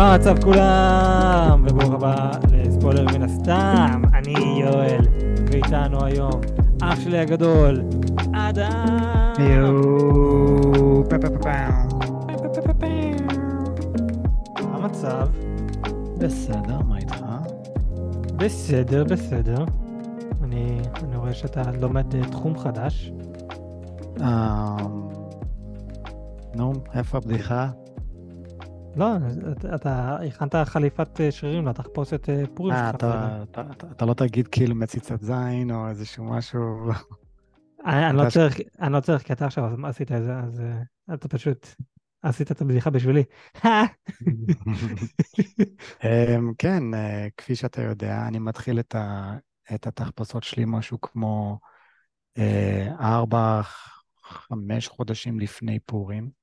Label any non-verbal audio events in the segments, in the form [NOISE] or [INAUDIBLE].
מה המצב כולם? וברוך הבא לספוילר מן הסתם, אני יואל, ואיתנו היום אח שלי הגדול, אדם. יואו, פה פה פה פה. מה המצב? בסדר, מה איתך? בסדר, בסדר. אני, אני רואה שאתה לומד אה, תחום חדש. אה, נו, איפה הבדיחה? לא, אתה, הכנת חליפת אה, שרירים לתחפושת אה, פורים אה, שלך. אתה- לא תגיד כאילו מציצת זין או איזשהו משהו. אני, לא צריך, אני לא צריך, כי אתה עכשיו עשית את זה, אז אתה פשוט עשית את הבדיחה בשבילי. [LAUGHS] אמ, כן, כפי שאתה יודע, אני מתחיל את התחפושות שלי משהו כמו ארבע, חמש חודשים לפני פורים.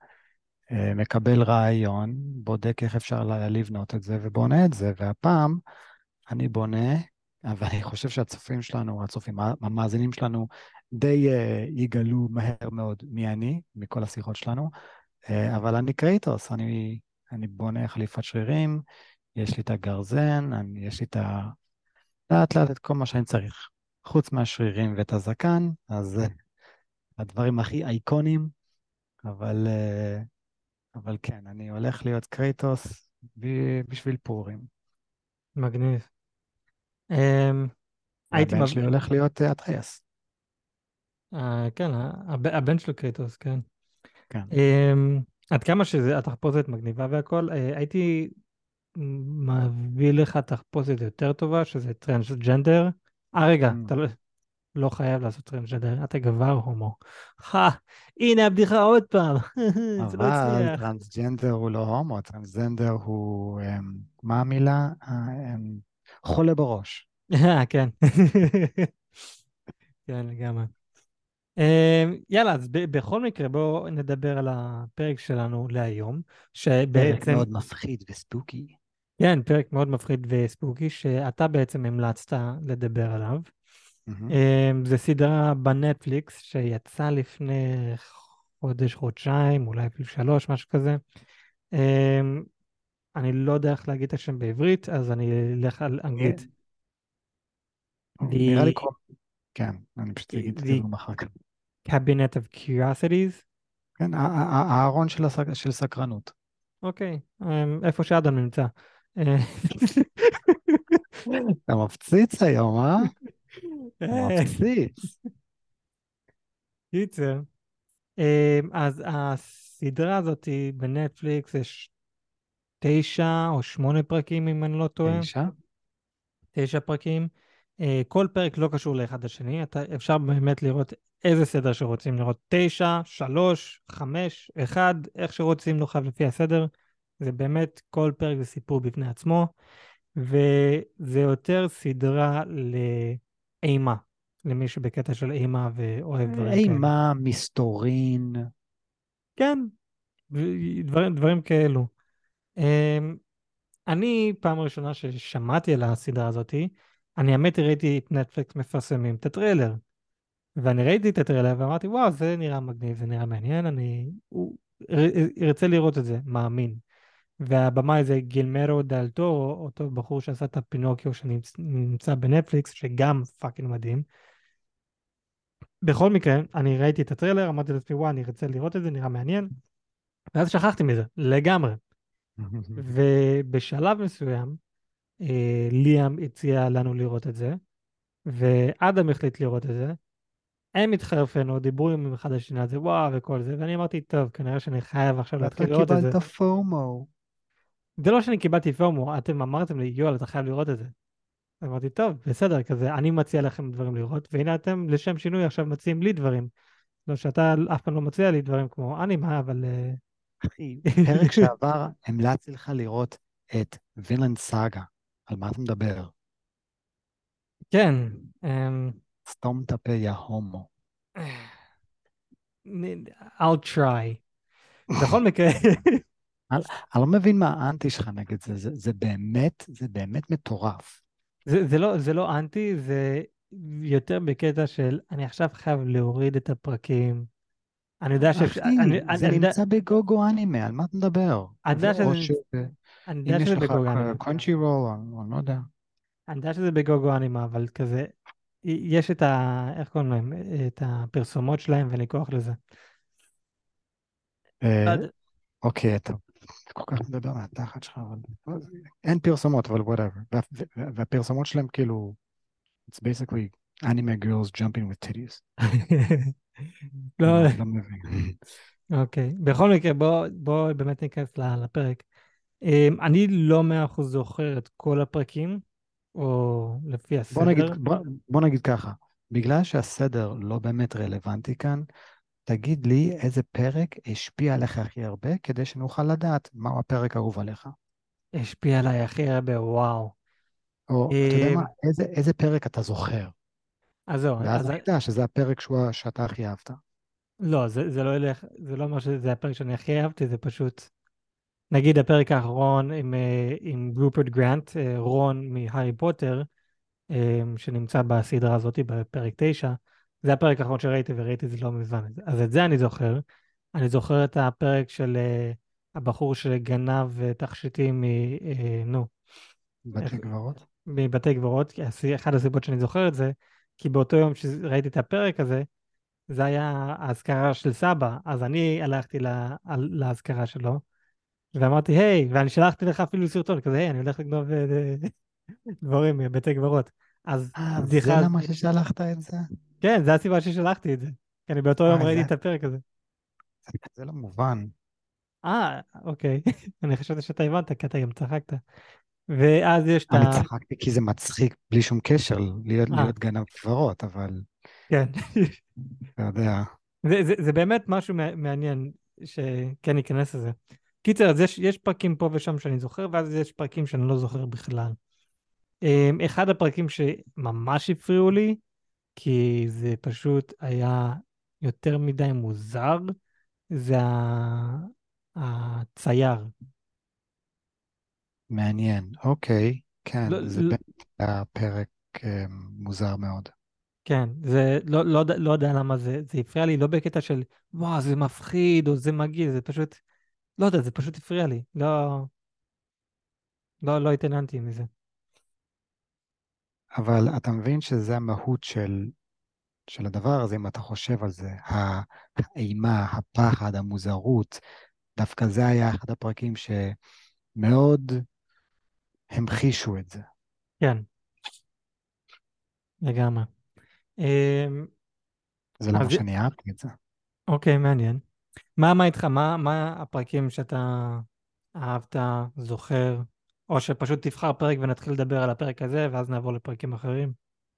אה, מקבל רעיון, בודק איך אפשר לבנות את זה ובונה את זה, והפעם אני בונה, ואני חושב שהצופים שלנו, הצופים, המאזינים שלנו, די אה, יגלו מהר מאוד מי אני, מכל השיחות שלנו, אה, אבל אני קרייטוס, אני, אני בונה חליפת שרירים, יש לי את הגרזן, אני, יש לי את ה... לאט לאט את כל מה שאני צריך. חוץ מהשרירים ואת הזקן, אז אה, הדברים הכי אייקונים, אבל, אה, אבל כן, אני הולך להיות קרייטוס ב- בשביל פורים. מגניב. אמ, הייתי והבן מב- שלי הולך להיות אה, אטריאס. אה, כן, הב- הבן של קריטוס, כן. כן. אמ, עד כמה שזה, התחפושת מגניבה והכל, אה, הייתי מביא לך תחפושת יותר טובה, שזה טרנסג'נדר. אה, רגע, Mm. אתה לא- לא חייב לעשות טרנסג'נדר, אתה כבר הומו. חא, הנה הבדיחה עוד פעם. [LAUGHS] אבל. טרנסג'נדר הוא לא הומו, טרנסג'נדר הוא, אמ, מה המילה? אה, אמ, חולה בראש. כן. [LAUGHS] כן, לגמרי. אמ, יאללה, אז בכל מקרה, בואו נדבר על הפרק שלנו להיום, פרק שבעצם, מאוד מפחיד וספוקי. כן, פרק מאוד מפחיד וספוקי, שאתה בעצם המלצת לדבר עליו. מהמם. אמ, זה סדרה בנטפליקס שיצאה לפני חודש, חודשיים, אולי אפילו שלוש, משהו כזה. אמ, אני לא יודע איך להגיד את השם בעברית, אז אני אלך על אנגלית. נראה לי כמו... כן, אני פשוט אגיד את זה אחר כך. Cabinet of Curiosities. כן, הארון של סקרנות. אוקיי, אמ, איפה שאדם נמצא. אה, אתה מפציץ היום, אה? [LAUGHS] קיצר. אמ, אז הסדרה הזאת בנטפליקס, יש תשע או שמונה פרקים, אם אני לא טועה. תשע? תשע פרקים. אה, כל פרק לא קשור לאחד לשני, אתה, אפשר באמת לראות איזה סדר שרוצים לראות. תשע, שלוש, חמש, אחד, איך שרוצים, לא חייב לפי הסדר. זה באמת, כל פרק זה סיפור בפני עצמו, וזה יותר סדרה לאימה, למי שבקטע של אימה ואוהב דברים כאלה. אימה, מסתורין. כן, דברים, דברים כאלו. אמ, אני, פעם ראשונה ששמעתי על הסדרה הזאתי, אני האמת ראיתי את נטפליקס מפרסמים את הטריילר. ואני ראיתי את הטריילר ואמרתי, וואו, זה נראה מגניב, זה נראה מעניין, אני הוא- ארצה לראות את זה, מאמין. והבמאי זה גיירמו דל טורו, אותו בחור שעשה את הפינוקיו שנמצא בנטפליקס, שגם fucking מדהים. בכל מקרה, אני ראיתי את הטריילר, אמרתי לעצמי, וואו, אני ארצה לראות את זה, נראה מעניין. ואז שכחתי מזה, לגמרי. [LAUGHS] ובשלב מסוים, אה, ליאם הציע לנו לראות את זה, ואדם החליט לראות את זה. הם התחרפנו, דיברו עם אחד השני על זה, וואו, וכל זה, ואני אמרתי, טוב, כנראה שאני חייב עכשיו להתחיל לראות את זה. קיבלת פומו. זה לא שאני קיבלתי פורמו, אתם אמרתם לי, יואל, אתה חייב לראות את זה. אמרתי, טוב, בסדר, כזה, אני מציע לכם דברים לראות, והנה אתם, לשם שינוי, עכשיו מציעים לי דברים. לא שאתה אף פעם לא מציע לי דברים כמו אנימה, אבל... אה, אחי, [LAUGHS] פרק שעבר המלצתי לך לראות את וילנד סאגה. על מה אתה מדבר? כן, אמ, סתום את הפה, יא הומו. I'll try. בכל מקרה, [LAUGHS] אני לא מבין מה האנטי שלך נגד זה, זה, זה באמת, זה באמת מטורף. זה, זה, לא, זה לא אנטי, זה יותר בקטע של אני עכשיו חייב להוריד את הפרקים. אני יודע ש... אחי, אני, אני, זה אני יודע, נמצא בגוגו אנימה, על מה אתה מדבר? אני יודע שזה- ש- אני אם יודע יש שזה לך בגוג אנימה. קרונצ'י רול, אני לא יודע. אני יודע שזה בגוגו אנימה, אבל כזה, יש את ה... איך קוראים להם? את הפרסומות שלהם ואין לי כוח לזה. אה. אוקיי, אתה כל כך מדבר מהתחת שלך, אבל אין פרסומות, אבל whatever. וה- וה- והפרסומות שלהם כאילו, it's basically anime girls jumping with titties. [LAUGHS] לא, לא מבין. אוקיי. בכל מקרה, בוא, בוא באמת ניכנס לפרק. אמ, אני לא מאה אחוז זוכר את כל הפרקים, או לפי בוא נגיד, הסדר. בוא, בוא נגיד ככה, בגלל שהסדר לא באמת רלוונטי כאן, תגיד לי איזה פרק השפיע עליך הכי הרבה, כדי שנוכל לדעת מהו הפרק האהוב עליך. השפיע עליי הכי הרבה, וואו. או, אתה יודע מה, אמ, איזה, איזה פרק אתה זוכר, אז זהו, ואז יודע שזה הפרק שהוא- שאתה הכי אהבת. לא, זה, זה לא ילך, זה לא אומר שזה הפרק שאני הכי אהבתי, זה פשוט, נגיד הפרק האחרון עם, אה, עם רופרט גרנט, אה, רון מהארי פוטר, אה, שנמצא בסדרה הזאת, בפרק 9, זה הפרק האחרון שראיתי וראיתי את זה לא מזמן. אז את זה אני זוכר. אני זוכר את הפרק של אה, הבחור שגנב אה, תכשיטים מ... אה, נו, בתי קברות? מבתי הס- אחת הסיבות שאני זוכר את זה, כי באותו יום שראיתי את הפרק הזה, זה היה האזכרה של סבא, אז אני הלכתי לה- לאזכרה שלו, ואמרתי, היי, ואני שלחתי לך אפילו סרטון כזה, היי, אני הולך לגנוב דברים מבתי קברות. אז אה, זה למה ששלחת את זה? כן, זו הסיבה ששלחתי את זה. כי אני באותו יום אה, ראיתי זה- את הפרק הזה. זה לא מובן. אה, אוקיי. [LAUGHS] אני חשבתי שאתה הבנת, כי אתה גם צחקת. ואז יש את אני ה... צחקתי כי זה מצחיק בלי שום קשר להיות, אה, גנב קברות, אבל כן. [LAUGHS] אתה יודע, זה, זה, זה באמת משהו מע- מעניין שכן ניכנס לזה. קיצר, אז יש, יש פרקים פה ושם שאני זוכר, ואז יש פרקים שאני לא זוכר בכלל. אמ, אחד הפרקים שממש הפריעו לי, כי זה פשוט היה יותר מדי מוזר, זה הצייר. מעניין. אוקיי, כן, לא, זה לא, באמת היה פרק אה, מוזר מאוד. כן, זה לא, לא, לא יודע למה זה, זה הפריע לי, לא בקטע של וואו, זה מפחיד או זה מגעיל, זה פשוט, לא יודע, זה פשוט הפריע לי. לא, לא, לא התעניינתי מזה. אבל אתה מבין שזה המהות של, של הדבר הזה, אם אתה חושב על זה. ה- האימה, הפחד, המוזרות, דווקא זה היה אחד הפרקים שמאוד המחישו את זה. כן, לגמרי. אמ, זה למה אז שאני אהבתי את זה. אוקיי, מעניין. מה, מה איתך? מה, מה הפרקים שאתה אהבת, זוכר, או שפשוט תבחר פרק ונתחיל לדבר על הפרק הזה, ואז נעבור לפרקים אחרים?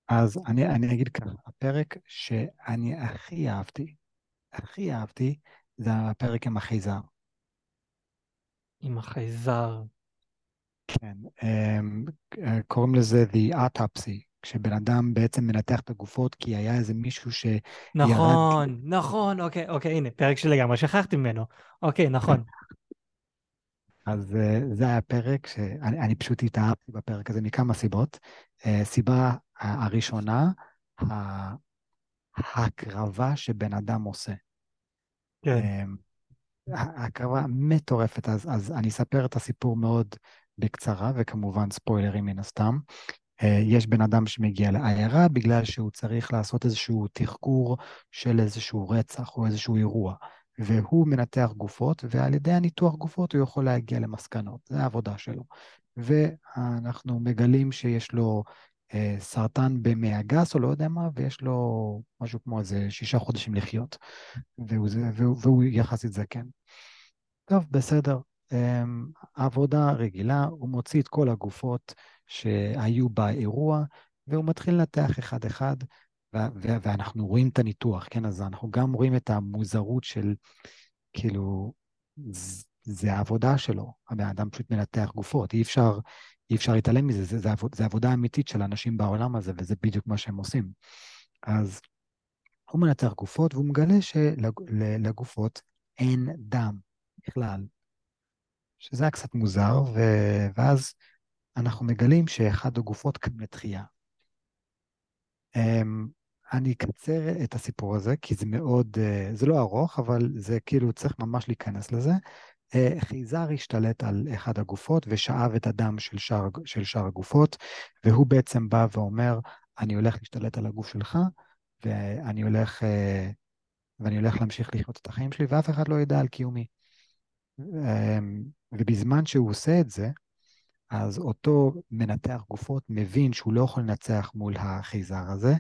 אז אני, אני אגיד ככה, הפרק שאני הכי אהבתי, הכי אהבתי, זה הפרק עם החייזר. עם החייזר. כן, אמ, אה, קוראים לזה The Autopsy, כשבן אדם בעצם מנתח את הגופות כי היה איזה מישהו שירד, נכון, נכון, אוקיי, אוקיי, הנה, פרק שלגמרי שכחתי ממנו. אוקיי, נכון. אז אה, זה היה פרק שאני אני פשוט התאהבתי בפרק הזה מכמה סיבות. אה, סיבה הראשונה, ההקרבה שבן אדם עושה. כן, אמ, הקרבה מטורפת, אז, אז אני אספר את הסיפור מאוד בקצרה, וכמובן ספוילרים מן הסתם. אה, יש בן אדם שמגיע לעיירה בגלל שהוא צריך לעשות איזשהו תחקור של איזשהו רצח או איזשהו אירוע, והוא מנתח גופות, ועל ידי הניתוח גופות הוא יכול להגיע למסקנות, זה העבודה שלו. ואנחנו מגלים שיש לו אה, סרטן במעי הגס או לא יודע מה, ויש לו משהו כמו איזה שישה חודשים לחיות, והוא, והוא, והוא יחסית זקן. טוב, בסדר. אמ, עבודה רגילה, הוא מוציא את כל הגופות שהיו באירוע, והוא מתחיל לנתח אחד-אחד, ואנחנו רואים את הניתוח, כן? אז אנחנו גם רואים את המוזרות של, כאילו, זה העבודה שלו. הבן אדם פשוט מנתח גופות, אי אפשר, אי אפשר להתעלם מזה, זה, זה, עבוד, זה עבודה אמיתית של אנשים בעולם הזה, וזה בדיוק מה שהם עושים. אז הוא מנתח גופות, והוא מגלה שלגופות אין דם בכלל. שזה היה קצת מוזר, ו... ואז אנחנו מגלים שאחד הגופות קם לתחייה. אני אקצר את הסיפור הזה, כי זה מאוד, uh, זה לא ארוך, אבל זה כאילו צריך ממש להיכנס לזה. אה, חייזר השתלט על אחד הגופות ושאב את הדם של שאר, של שאר הגופות, והוא בעצם בא ואומר, אני הולך להשתלט על הגוף שלך, ואני הולך, אה, ואני הולך להמשיך לחיות את החיים שלי, ואף אחד לא ידע על קיומי. אמ, ובזמן שהוא עושה את זה, אז אותו מנתח גופות מבין שהוא לא יכול לנצח מול החייזר הזה,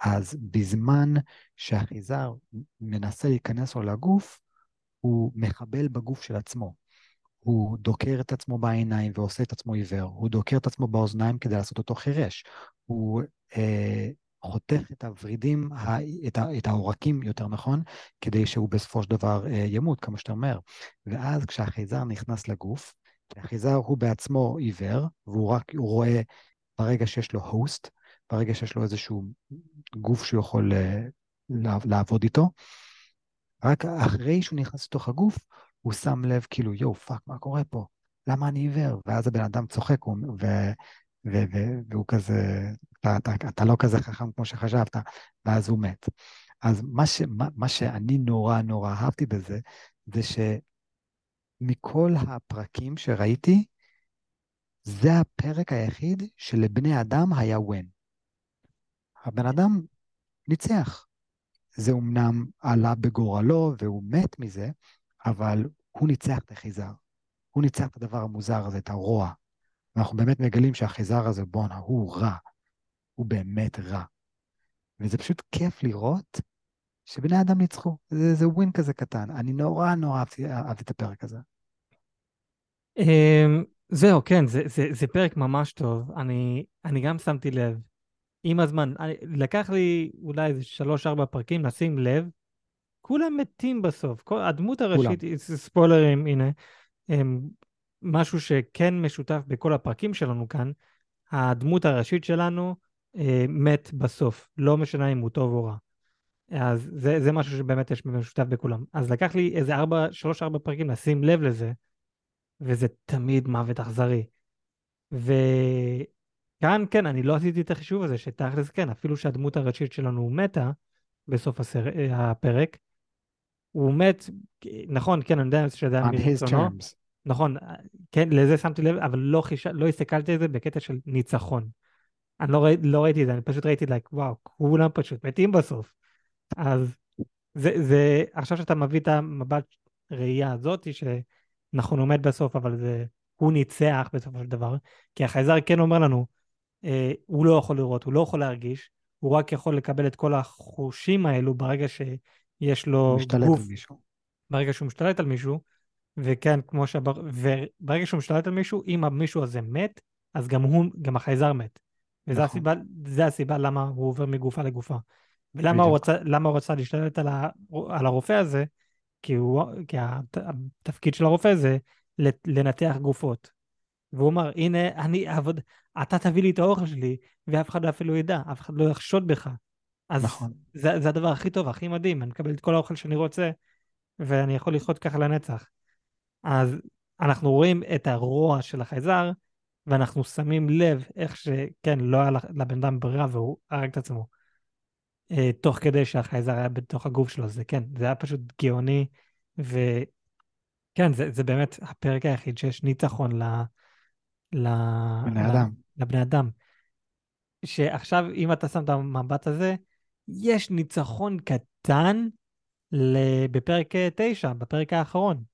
אז בזמן שהחייזר מנסה להיכנס לו לגוף, הוא מחבל בגוף של עצמו. הוא דוקר את עצמו בעיניים ועושה את עצמו עיוור, הוא דוקר את עצמו באוזניים כדי לעשות אותו חירש, הוא אה, חותך את הוורידים, את, את העורקים, יותר נכון, כדי שהוא בסופו של דבר אה, ימות כמה שיותר מהר. ואז כשהחייזר נכנס לגוף, כי החייזר הוא בעצמו עיוור, והוא רק, הוא רואה ברגע שיש לו host, ברגע שיש לו איזשהו גוף שהוא יכול אה, לעבוד איתו, רק אחרי שהוא נכנס לתוך הגוף, הוא שם לב כאילו, יואו, fuck, מה קורה פה? למה אני עיוור? ואז הבן אדם צוחק, ו... ו... ו... והוא כזה, אתה, אתה, אתה לא כזה חכם כמו שחשבת, ואז הוא מת. אז מה, ש... מה, מה שאני נורא נורא אהבתי בזה, זה שמכל הפרקים שראיתי, זה הפרק היחיד שלבני אדם היה ווין. הבן אדם ניצח. זה אומנם עלה בגורלו והוא מת מזה, אבל הוא ניצח את החייזר. הוא ניצח את הדבר המוזר הזה, את הרוע. ואנחנו באמת מגלים שהחייזר הזה, בואנה, הוא רע. הוא באמת רע. וזה פשוט כיף לראות שבני אדם ניצחו. זה, זה ווין כזה קטן. אני נורא נורא אהבתי, אהבתי את הפרק הזה. אמ, זהו, כן, זה, זה, זה פרק ממש טוב. אני, אני גם שמתי לב עם הזמן, אני, לקח לי אולי איזה שלוש-ארבע פרקים לשים לב, כולם מתים בסוף. כל, הדמות הראשית, כולם. ספוילרים, הנה, הם, משהו שכן משותף בכל הפרקים שלנו כאן, הדמות הראשית שלנו אה, מת בסוף, לא משנה אם הוא טוב או רע. אז זה, זה משהו שבאמת יש משותף בכולם. אז לקח לי איזה ארבע, שלוש-ארבע פרקים לשים לב לזה, וזה תמיד מוות אכזרי. ו... כאן כן, אני לא עשיתי את החישוב הזה, שתכלס כן, אפילו שהדמות הראשית שלנו מתה בסוף הסר... אה, הפרק, הוא מת, נכון, כן, אני יודע שזה היה מרצונו. נכון, כן, לזה שמתי לב, אבל לא, חיש... לא הסתכלתי על זה בקטע של ניצחון. אני לא, ראי... לא ראיתי את זה, אני פשוט ראיתי, like, וואו, כולם פשוט מתים בסוף. אז זה, זה, עכשיו שאתה מביא את המבט ראייה הזאת, שנכון, הוא מת בסוף, אבל זה, הוא ניצח בסופו של דבר, כי החייזר כן אומר לנו, הוא לא יכול לראות, הוא לא יכול להרגיש, הוא רק יכול לקבל את כל החושים האלו ברגע שיש לו משתלט גוף. על מישהו. ברגע שהוא משתלט על מישהו, וכן, כמו שבר... וברגע שהוא משתלט על מישהו, אם המישהו הזה מת, אז גם הוא, גם החייזר מת. וזו נכון. הסיבה, הסיבה למה הוא עובר מגופה לגופה. ולמה הוא רצה, הוא רצה להשתלט על, ה, על הרופא הזה? כי, הוא, כי התפקיד של הרופא זה לנתח גופות. והוא אמר, הנה, אני אעבוד, אתה תביא לי את האוכל שלי, ואף אחד אפילו ידע, אף אחד לא יחשוד בך. אז נכון. זה, זה הדבר הכי טוב, הכי מדהים, אני מקבל את כל האוכל שאני רוצה, ואני יכול לחיות ככה לנצח. אז אנחנו רואים את הרוע של החייזר, ואנחנו שמים לב איך שכן, לא היה לבן אדם ברירה והוא הרג את עצמו. אה, תוך כדי שהחייזר היה בתוך הגוף שלו, זה כן, זה היה פשוט גאוני, וכן, זה, זה באמת הפרק היחיד שיש ניצחון ל... לבני אדם. לבני אדם. שעכשיו, אם אתה שם את המבט הזה, יש ניצחון קטן בפרק 9, בפרק האחרון,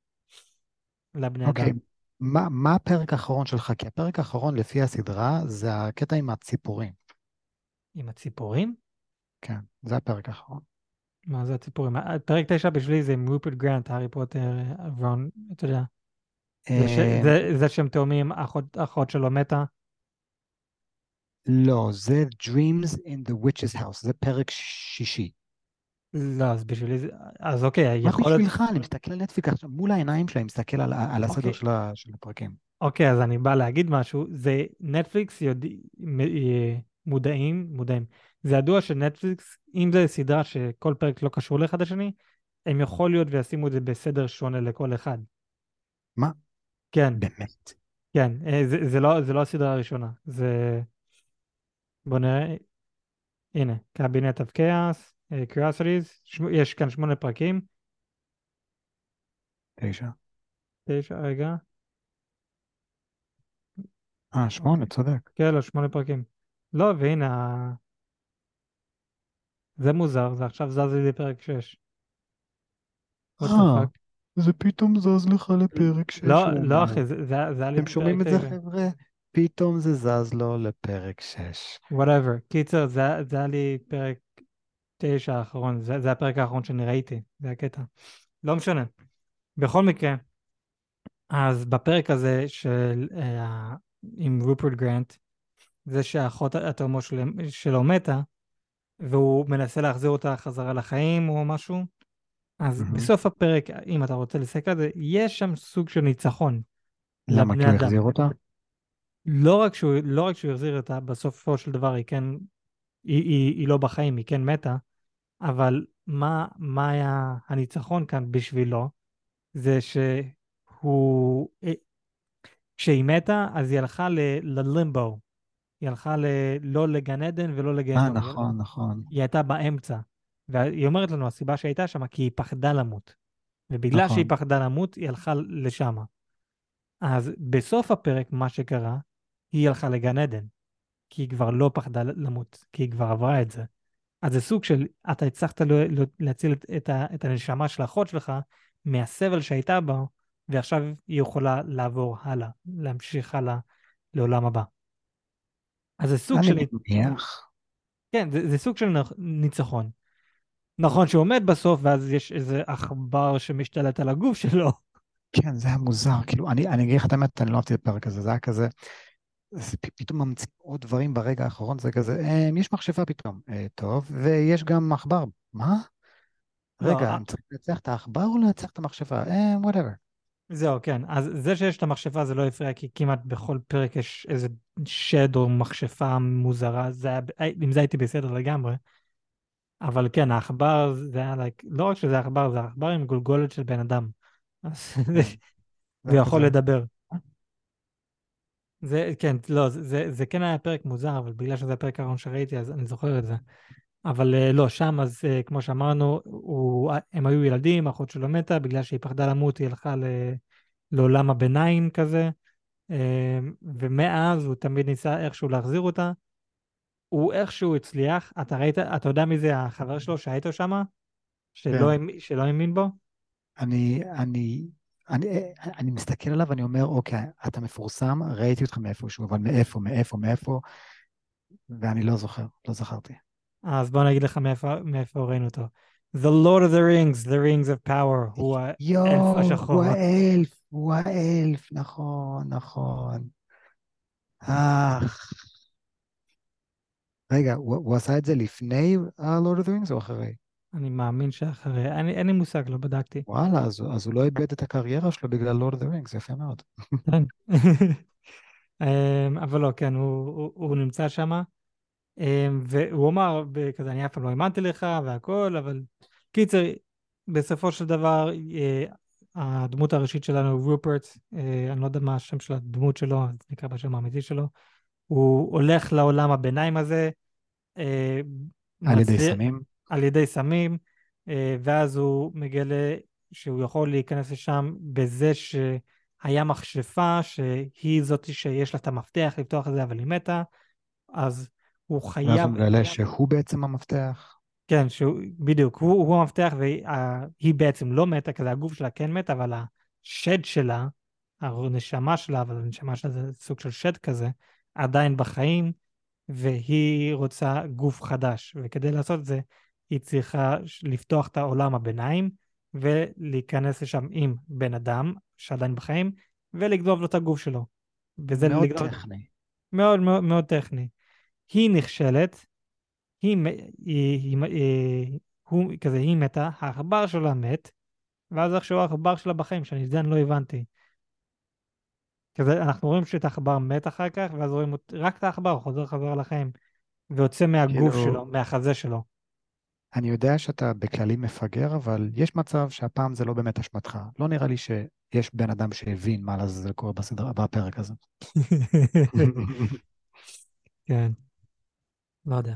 לבני אוקיי. אדם. מה, מה הפרק האחרון שלך? כי הפרק האחרון לפי הסדרה זה הקטע עם הציפורים. עם הציפורים? כן, זה הפרק האחרון. מה זה הציפורים? פרק 9 בשבילי זה עם רופרט גרנט, הארי פוטר, רון, אתה יודע. זה. אה, זה, שהם תאומים, אחות, שלו מתה? לא, זה Dreams in the Witch's House, זה פרק שישי. לא, אז בשבילי זה... אז אוקיי, יכול להיות... מה בשבילך? אני מסתכל על נטפליק עכשיו, מול העיניים אני מסתכל על, על הסדר אוקיי. של הפרקים. אוקיי, אז אני בא להגיד משהו. זה נטפליקס יודע... אה, מודעים, מודעים. זה ידוע שנטפליקס, אם זה סדרה שכל פרק לא קשור לאחד השני, הם יכול להיות וישימו את זה בסדר שונה לכל אחד. מה? כן. באמת. כן, אה, זה, זה, לא, זה לא הסדרה הראשונה, זה... בוא נראה, הנה, קבינט of Chaos, אה, Curiosities, יש כאן שמונה פרקים. תשע. תשע, רגע. אה, שמונה, צודק. כן, לא, שמונה פרקים. לא, והנה, זה מוזר, זה עכשיו זז לי לפרק 6. what the אה. זה פתאום זז לך לפרק שש. לא, לא. אחי, זה זה- זה היה לי אתם שומעים את זה, 9. חבר'ה? פתאום זה זז לו לפרק שש. whatever. קיצר, זה זה היה לי פרק 9 האחרון, זה זה הפרק האחרון שאני ראיתי, זה הקטע. לא משנה. בכל מקרה, אז בפרק הזה של, אה, עם רופרט גרנט, זה שאחות התאומו של, שלו מתה, והוא מנסה להחזיר אותה חזרה לחיים או משהו, אז מהמם. בסוף הפרק, אם אתה רוצה להסתכל על זה, יש שם סוג של ניצחון למה? כי הוא אדם. החזיר אותה? לא רק שהוא, לא רק שהוא החזיר אותה, בסופו של דבר היא כן, היא, היא, היא לא בחיים, היא כן מתה, אבל מה, מה היה הניצחון כאן בשבילו? זה שהוא, אה, כשהיא מתה, אז היא הלכה ל- ללימבו. היא הלכה ל, לא לגן עדן ולא אה, לגיהנום. נכון, נכון. היא הייתה באמצע. והיא אומרת לנו, הסיבה שהייתה שם, כי היא פחדה למות. ובגלל נכון. שהיא פחדה למות, היא הלכה לשם. אז בסוף הפרק, מה שקרה, היא הלכה לגן עדן. כי היא כבר לא פחדה למות, כי היא כבר עברה את זה. אז זה סוג של, אתה הצלחת ל- ל- להציל את, את, את הנשמה של האחות שלך מהסבל שהייתה בה, ועכשיו היא יכולה לעבור הלאה, להמשיך הלאה לעולם הבא. אז זה סוג של... אני מניח. כן, זה, זה סוג של ניצחון. נכון שהוא מת בסוף, ואז יש איזה עכבר שמשתלט על הגוף שלו. כן, זה היה מוזר. כאילו, אני, אני אגיד לך את האמת, אני לא אהבתי את הפרק הזה. זה היה כזה, זה פתאום ממציאים עוד דברים ברגע האחרון, זה כזה, אה, יש מכשפה פתאום. אה, טוב, ויש גם עכבר. מה? לא, רגע, אה- אני צריך לנצח את העכבר או לנצח את המכשפה? אה, whatever. זהו, כן. אז זה שיש את המכשפה זה לא הפריע, כי כמעט בכל פרק יש איזה שד או מכשפה מוזרה. זה היה, עם זה הייתי בסדר לגמרי. אבל כן, העכבר זה היה, like, לא רק שזה עכבר, זה עכבר עם גולגולת של בן אדם. אז זה והוא יכול. לדבר. זה, כן, לא, זה, זה, זה כן היה פרק מוזר, אבל בגלל שזה הפרק האחרון שראיתי, אז אני זוכר את זה. אבל אה, לא, שם, אז אה, כמו שאמרנו, הוא, הם היו ילדים, האחות שלו מתה, בגלל שהיא פחדה למות, היא הלכה ל, לעולם הביניים כזה, אה, ומאז הוא תמיד ניסה איכשהו להחזיר אותה. הוא איכשהו הצליח, אתה ראית, אתה יודע מי זה החבר שלו שהיה איתו שם? שלא, כן. שלא האמין בו? אני, אני, אני, אני מסתכל עליו ואני אומר, אוקיי, אתה מפורסם, ראיתי אותך מאיפשהו, אבל מאיפה, מאיפה, מאיפה, ואני לא זוכר, לא זכרתי. אז בוא נגיד לך מאיפה, מאיפה ראינו אותו. The Lord of the Rings, The Rings of Power, הוא האלף השחור. הוא האלף, הוא האלף, נכון, נכון. אה... רגע, הוא, הוא עשה את זה לפני ה-Lord of the Rings או אחרי? אני מאמין שאחרי, אני, אין לי מושג, לא בדקתי. וואלה, אז, אז הוא לא איבד את הקריירה שלו בגלל Lord of the Rings, יפה מאוד. כן. אמ, אבל לא, כן, הוא, הוא, הוא נמצא שם, והוא אמר, כזה, אני אף פעם לא האמנתי לך והכל, אבל קיצר, בסופו של דבר, אה, הדמות הראשית שלנו, רופרט, אה, אני לא יודע מה השם של הדמות שלו, אז נקרא בשם האמיתי שלו, הוא הולך לעולם הביניים הזה, אה, על ידי מצליח- סמים? על ידי סמים, אה, ואז הוא מגלה שהוא יכול להיכנס לשם בזה שהיה מכשפה, שהיא זאתי שיש לה את המפתח לפתוח את זה, אבל היא מתה, אז הוא ואז חייב... הוא מגלה שהוא בעצם המפתח. כן, שהוא, בדיוק, הוא, הוא המפתח והיא בעצם לא מתה, כזה הגוף שלה כן מת, אבל השד שלה, הנשמה שלה, אבל הנשמה שלה זה סוג של שד כזה, עדיין בחיים, והיא רוצה גוף חדש, וכדי לעשות את זה, היא צריכה לפתוח את העולם הביניים, ולהיכנס לשם עם בן אדם שעדיין בחיים, ולגנוב לו את הגוף שלו. וזה מאוד לגנוב... טכני. מאוד מאוד מאוד טכני. היא נכשלת, היא, היא, היא, היא, הוא, כזה, היא מתה, העכבר שלה מת, ואז איכשהו העכבר שלה בחיים, שאני זה אני לא הבנתי. כזה, אנחנו רואים שאת העכבר מת אחר כך, ואז רואים רק את העכבר חוזר חזרה לחיים, ויוצא מהגוף כאילו- שלו, מהחזה שלו. אני יודע שאתה בכללי מפגר, אבל יש מצב שהפעם זה לא באמת אשמתך. לא נראה לי שיש בן אדם שהבין מה לעזאזל קורה בסדרה, בפרק הזה. [LAUGHS] כן, לא יודע.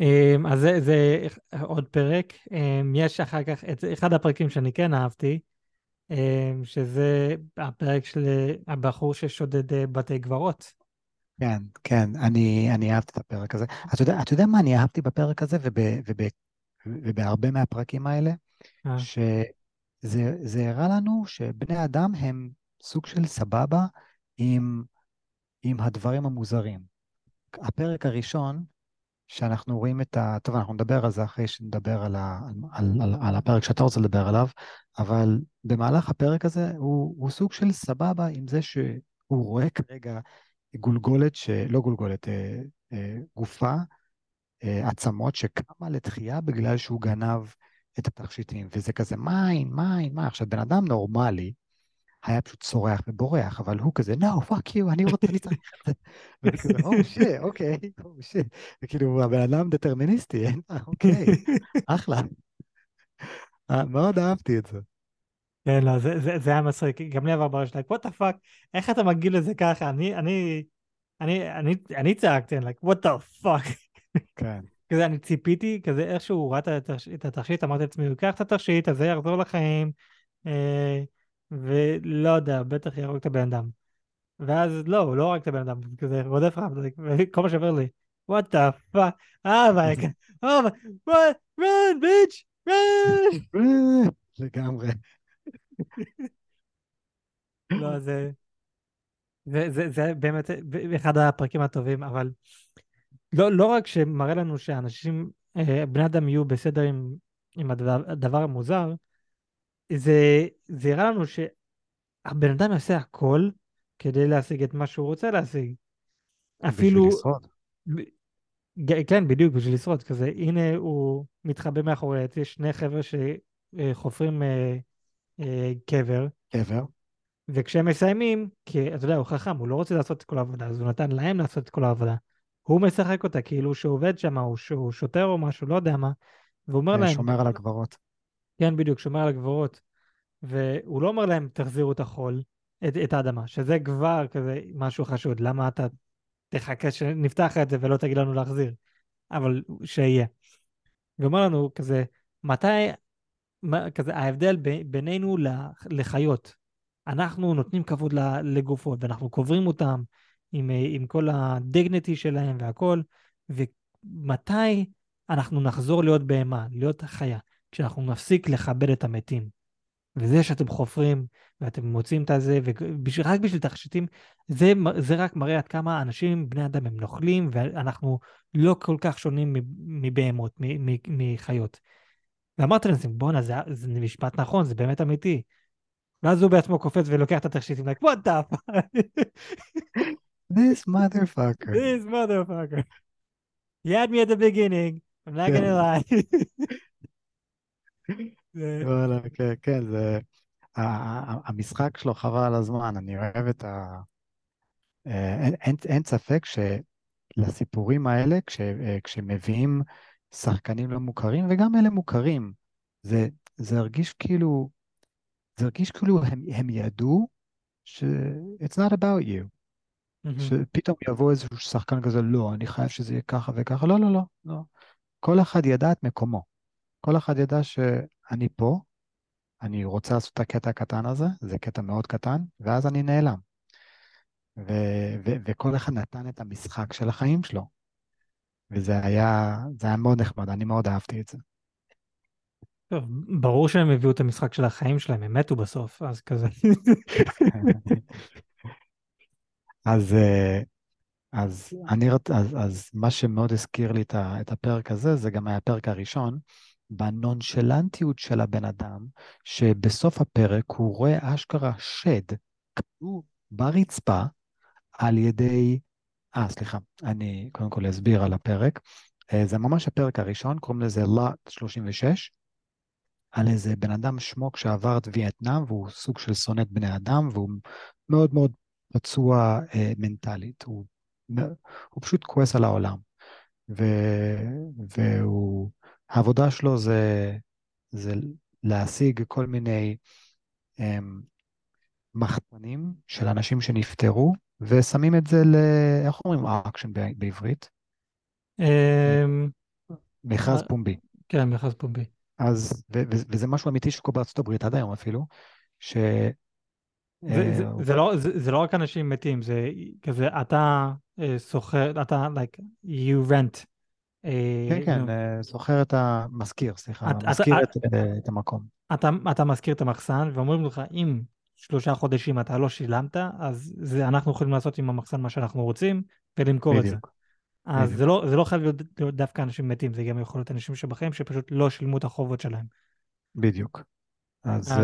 אמ, אז זה, זה עוד פרק. אמ, יש אחר כך, את אחד הפרקים שאני כן אהבתי, אה, שזה הפרק של הבחור ששודד אה, בתי קברות. כן, כן, אני, אני אהבתי את הפרק הזה. אתה יודע, אתה יודע מה אני אהבתי בפרק הזה וב, וב, ובהרבה מהפרקים האלה? אה, שזה הראה לנו שבני אדם הם סוג של סבבה עם, עם הדברים המוזרים. הפרק הראשון, שאנחנו רואים את ה... טוב, אנחנו נדבר על זה אחרי שנדבר על, ה... על, על, על הפרק שאתה רוצה לדבר עליו, אבל במהלך הפרק הזה הוא, הוא סוג של סבבה עם זה שהוא רואה כרגע גולגולת, ש... לא גולגולת, אה, אה, גופה, אה, עצמות שקמה לתחייה בגלל שהוא גנב את התכשיטים, וזה כזה מים, מים, מים. עכשיו, בן אדם נורמלי היה פשוט צורח ובורח, אבל הוא כזה, no, fuck you, אני רוצה, אני צריך את זה. ואני כזה, או שיט, אוקיי, או שיט. וכאילו, הבן אדם דטרמיניסטי, אין מה, אוקיי, [LAUGHS] אחלה. אה, מאוד אהבתי את זה. כן, לא, זה, זה, זה היה מצחיק, גם לי עבר בראש, like, what the fuck, איך אתה מגיל לזה ככה? אני, אני, אני, אני, אני צעקתי, like, what the fuck. כן. [LAUGHS] כזה, אני ציפיתי, כזה, איך הוא ראה את התכשיט, אמרתי לעצמי, הוא ייקח את התכשיט, אז זה יחזור לחיים, אה, ולא יודע, בטח יהרוג את הבן אדם. ואז לא, הוא לא הרג את הבן אדם, כזה רודף אחריו, וכל מה שעובר לי, what the fuck, אה, ויקה, אה, run, run, bitch, run. [LAUGHS] לגמרי. [LAUGHS] לא, זה, זה, זה, זה באמת אחד הפרקים הטובים, אבל לא, לא רק שמראה לנו שאנשים, אה, בני אדם יהיו בסדר עם, עם הדבר, הדבר המוזר, זה, זה יראה לנו שהבן אדם יעשה הכל כדי להשיג את מה שהוא רוצה להשיג. אפילו... בשביל לשרוד. כן, בדיוק, בשביל לשרוד. כזה, הנה הוא מתחבא מאחורי עץ, יש שני חבר'ה שחופרים אה, אה, קבר. קבר. וכשהם מסיימים, כי אתה יודע, הוא חכם, הוא לא רוצה לעשות את כל העבודה, אז הוא נתן להם לעשות את כל העבודה. הוא משחק אותה כאילו שהוא עובד שם, או שהוא שוטר או משהו, לא יודע מה, והוא אומר להם... שומר על הגברות. כן, בדיוק, שומר על הגברות. והוא לא אומר להם, תחזירו את החול, את, את האדמה, שזה כבר כזה משהו חשוד. למה אתה תחכה שנפתח את זה ולא תגיד לנו להחזיר? אבל שיהיה. ואומר לנו כזה, מתי, כזה, ההבדל ב, בינינו לחיות. אנחנו נותנים כבוד לגופות, ואנחנו קוברים אותם עם, עם כל הדיגניטי שלהם והכל, ומתי אנחנו נחזור להיות בהמה, להיות חיה, כשאנחנו נפסיק לכבד את המתים. וזה שאתם חופרים ואתם מוצאים את הזה, ורק בשביל תכשיטים, זה, זה רק מראה עד כמה אנשים, בני אדם, הם נוכלים, ואנחנו לא כל כך שונים מבהמות, מחיות. ואמרתי להם, בואנה, זה, זה משפט נכון, זה באמת אמיתי. ואז הוא בעצמו קופץ ולוקח את התכשיטים, like, what the fuck? This motherfucker. This motherfucker. You had me at the beginning, I'm not gonna lie. [LAUGHS] וואלה, כן, כן, זה... המשחק שלו חבל על הזמן, אני אוהב את ה... אה, אין, אין, אין ספק שלסיפורים האלה, כש, אה, כשמביאים שחקנים לא מוכרים, וגם אלה מוכרים, זה, זה הרגיש כאילו, זה הרגיש כאילו הם, הם ידעו ש- it's not about you. Mm-hmm. שפתאום יבוא איזשהו שחקן כזה, לא, אני חייב שזה יהיה ככה וככה, לא, לא, לא, לא. כל אחד ידע את מקומו. כל אחד ידע שאני פה, אני רוצה לעשות את הקטע הקטן הזה, זה קטע מאוד קטן, ואז אני נעלם. ו- ו- וכל אחד נתן את המשחק של החיים שלו. וזה היה, זה היה מאוד נחמד, אני מאוד אהבתי את זה. טוב, ברור שהם הביאו את המשחק של החיים שלהם, הם מתו בסוף, אז כזה. [LAUGHS] אז, אה, אז, אני, אז, אז מה שמאוד הזכיר לי את הפרק הזה, זה גם היה הפרק הראשון, בנונשלנטיות של הבן אדם, שבסוף הפרק הוא רואה אשכרה שד כתוב ברצפה על ידי... אה, סליחה, אני קודם כל אסביר על הפרק. אה, זה ממש הפרק הראשון, קוראים לזה לאט 36, על איזה בן אדם שמוק שעבר את וייטנאם, והוא סוג של שונאת בני אדם, והוא מאוד מאוד פצוע אה, מנטלית. הוא, הוא פשוט כועס על העולם. ו, והוא... העבודה שלו זה, זה להשיג כל מיני הם, מחתנים של אנשים שנפטרו, ושמים את זה ל... איך אומרים auction בעברית? אמ, מכרז פומבי. כן, מכרז פומבי. אז, ו- ו- וזה משהו אמיתי שקורה בארצות הברית עד היום אפילו, ש... זה, זה, אה, זה, לא, זה, זה לא רק אנשים מתים, זה כזה, אתה אה, שוכר, אתה, like, you rent. כן, אה, כן, אה, זוכר את המזכיר, סליחה, מזכיר את, אה, את המקום. אתה, מזכיר את המחסן, ואומרים לך, אם שלושה חודשים אתה לא שילמת, אז זה, אנחנו יכולים לעשות עם המחסן מה שאנחנו רוצים, ולמכור את זה. אז זה לא, זה לא חייב להיות, דווקא אנשים מתים, זה גם יכול להיות אנשים שבחיים שפשוט לא שילמו את החובות שלהם. בדיוק. אז, אז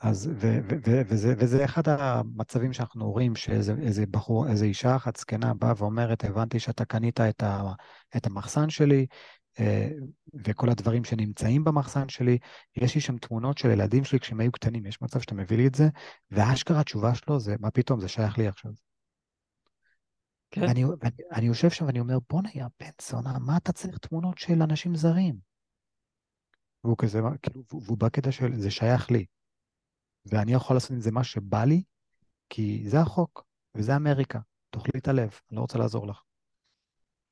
אז ו, ו, ו, וזה, וזה אחד המצבים שאנחנו רואים שאיזה איזה בחור, איזה אישה אחת זקנה באה ואומרת, הבנתי שאתה קנית את, ה, את המחסן שלי, אה, וכל הדברים שנמצאים במחסן שלי, יש לי שם תמונות של ילדים שלי כשהם היו קטנים, יש מצב שאתה מביא לי את זה, ואשכרה התשובה שלו זה, מה פתאום, זה שייך לי עכשיו. כן, ואני, ואני, אני יושב שם ואני אומר, בואנה, יא בן זונה, מה אתה צריך תמונות של אנשים זרים? והוא כזה, כאילו, והוא והוא בקטע של, זה שייך לי, ואני יכול לעשות עם זה מה שבא לי, כי זה החוק, וזה אמריקה, תאכלי את הלב, אני לא רוצה לעזור לך.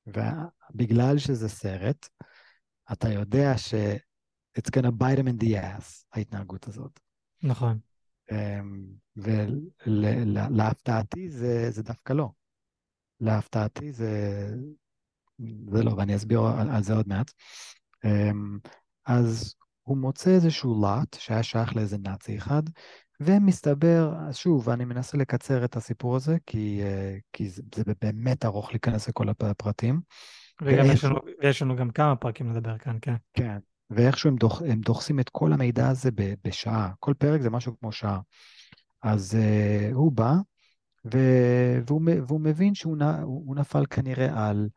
ובגלל שזה סרט, אתה יודע ש- it's gonna bite him in the ass, ההתנהגות הזאת. נכון. ולהפתעתי זה, זה דווקא לא. להפתעתי זה, זה לא, ואני אסביר על, על זה עוד מעט. אמ, אז הוא מוצא איזשהו לאט שהיה שייך לאיזה נאצי אחד, ומסתבר, אז שוב, אני מנסה לקצר את הסיפור הזה, כי, אה, כי זה, זה באמת ארוך להיכנס לכל הפ- הפרטים. וגם יש לנו, יש לנו גם כמה פרקים לדבר כאן, כן. כן, ואיכשהו הם, דוח, הם דוחסים את כל המידע הזה ב, בשעה. כל פרק זה משהו כמו שעה. אז uh, הוא בא, ו, והוא, והוא מבין שהוא נ, הוא הוא נפל כנראה על,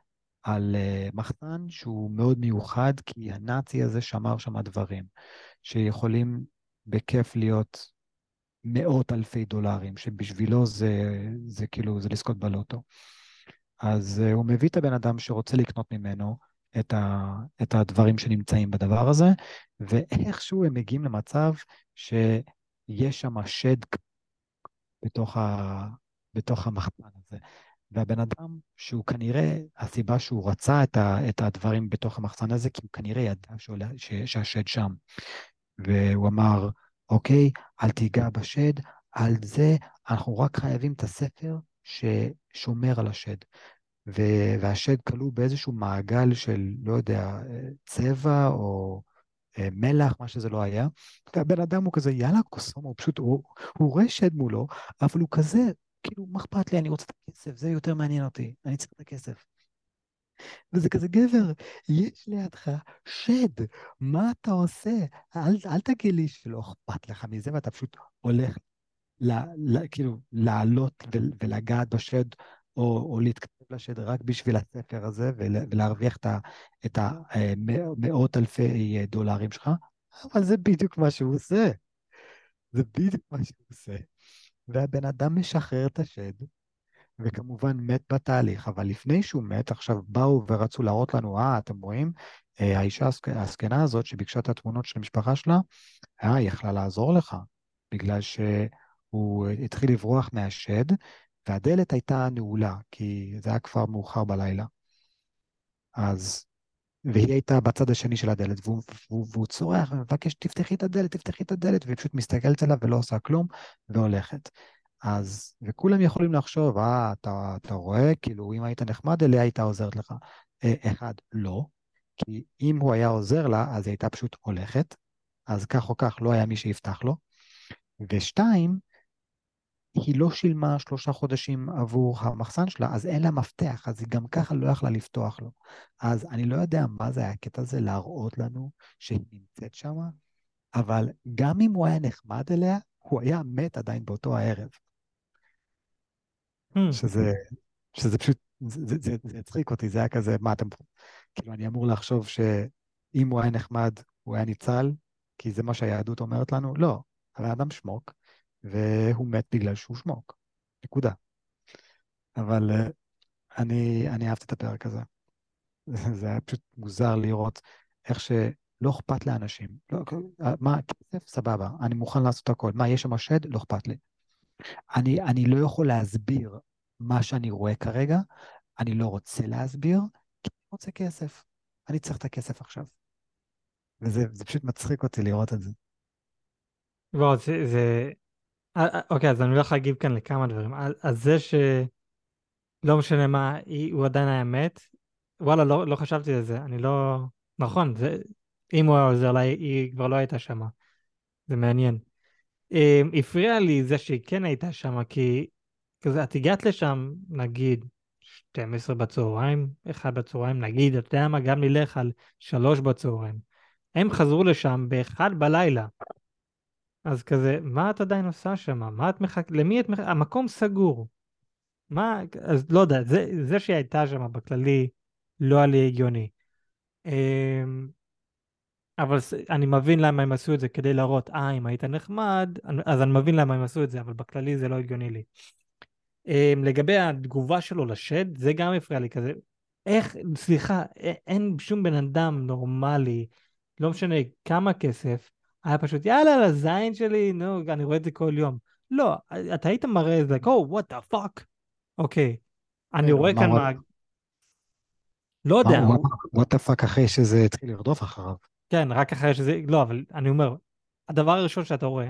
על uh, מחסן שהוא מאוד מיוחד, כי הנאצי הזה שמר שם דברים שיכולים בכיף להיות מאות אלפי דולרים, שבשבילו זה, זה כאילו, זה לזכות בלוטו. אז uh, הוא מביא את הבן אדם שרוצה לקנות ממנו את, ה, את הדברים שנמצאים בדבר הזה, ואיכשהו הם מגיעים למצב שיש שם שד בתוך, בתוך המחסן הזה. והבן אדם, שהוא כנראה, הסיבה שהוא רצה את, ה, את הדברים בתוך המחסן הזה, כי הוא כנראה ידע שעולה, ש, שהשד שם. והוא אמר, אוקיי, אל תיגע בשד, על זה אנחנו רק חייבים את הספר ששומר על השד. ו- והשד כלוא באיזשהו מעגל של, לא יודע, צבע או אה, מלח, מה שזה לא היה. והבן אדם הוא כזה, יאללה, קוסום, הוא פשוט, הוא, הוא רואה מולו, אבל הוא כזה, כאילו, מה אכפת לי, אני רוצה את הכסף, זה יותר מעניין אותי, אני צריך את הכסף. וזה כזה, גבר, יש לידך שד, מה אתה עושה? אל, אל תגיד לי שלא אכפת לך מזה, ואתה פשוט הולך, ל, ל, כאילו, לעלות ול, ולגעת בשד, או, או להתכתב לשד רק בשביל הספר הזה, ול, ולהרוויח את, המאות אלפי דולרים שלך, אבל זה בדיוק מה שהוא עושה. זה בדיוק מה שהוא עושה. והבן אדם משחרר את השד, וכמובן מת בתהליך, אבל לפני שהוא מת, עכשיו באו ורצו להראות לנו, אה, אתם רואים, אה, האישה הזקנה הזאת שביקשה את התמונות של המשפחה שלה, אה, היא יכלה לעזור לך, בגלל שהוא התחיל לברוח מהשד, והדלת הייתה נעולה, כי זה היה כבר מאוחר בלילה. אז, והיא הייתה בצד השני של הדלת, והוא, והוא, והוא צורח ומבקש, תפתחי את הדלת, תפתחי את הדלת, והיא פשוט מסתכלת עליו ולא עושה כלום, והולכת. אז, וכולם יכולים לחשוב, אה, אתה, אתה רואה, כאילו, אם היית נחמד אליה, הייתה עוזרת לך. אה, אחד, לא, כי אם הוא היה עוזר לה, אז היא הייתה פשוט הולכת, אז כך או כך לא היה מי שיפתח לו. ושתיים, היא לא שילמה שלושה חודשים עבור המחסן שלה, אז אין לה מפתח, אז היא גם ככה לא יכלה לפתוח לו. אז אני לא יודע מה זה היה הקטע הזה להראות לנו שהיא נמצאת שם, אבל גם אם הוא היה נחמד אליה, הוא היה מת עדיין באותו הערב. Hmm. שזה, שזה פשוט, זה, זה, הצחיק אותי, זה היה כזה, מה אתם, כאילו אני אמור לחשוב שאם הוא היה נחמד, הוא היה ניצל, כי זה מה שהיהדות אומרת לנו? לא, הבן אדם שמוק, והוא מת בגלל שהוא שמוק, נקודה. אבל uh, אני, אני אהבתי את הפרק הזה. [LAUGHS] זה היה פשוט מוזר לראות איך שלא אכפת לאנשים. לא, מה, כסף, סבבה, אני מוכן לעשות הכל. מה, יש שם שד? לא אכפת לי. אני, אני לא יכול להסביר מה שאני רואה כרגע, אני לא רוצה להסביר, כי אני רוצה כסף. אני צריך את הכסף עכשיו. וזה פשוט מצחיק אותי לראות את זה. לא, זה, זה... אה, אה, אוקיי, אז אני הולך להגיב כאן לכמה דברים. אז זה שלא משנה מה, הוא עדיין היה מת, וואלה, לא, לא חשבתי על זה. אני לא... נכון, זה... אם הוא היה עוזר לה, היא כבר לא הייתה שמה. זה מעניין. אה, הפריע לי זה שהיא כן הייתה שמה, כי כזה, את הגעת לשם, נגיד, 12 בצהריים, 1 בצהריים, נגיד, אתה יודע מה, גם נלך על 3 בצהריים. הם חזרו לשם ב-1 בלילה. אז כזה, מה את עדיין עושה שם? מה את מחכה? למי את מחכה? המקום סגור. מה? אז לא יודע, זה, זה שהיא הייתה שם בכללי לא היה לי הגיוני. אמ, אבל אני מבין למה הם עשו את זה כדי להראות, אה, אם היית נחמד, אז אני מבין למה הם עשו את זה, אבל בכללי זה לא הגיוני לי. אמ, לגבי התגובה שלו לשד, זה גם הפריע לי כזה. איך, סליחה, אין שום בן אדם נורמלי, לא משנה כמה כסף, היה פשוט, יאללה, לזין שלי, נו, אני רואה את זה כל יום. לא, אתה היית מראה את זה, או, what the fuck. אוקיי, אני רואה כאן מה... לא יודע, what the fuck אחרי שזה התחיל לרדוף אחריו. כן, רק אחרי שזה... לא, אבל אני אומר, הדבר הראשון שאתה רואה,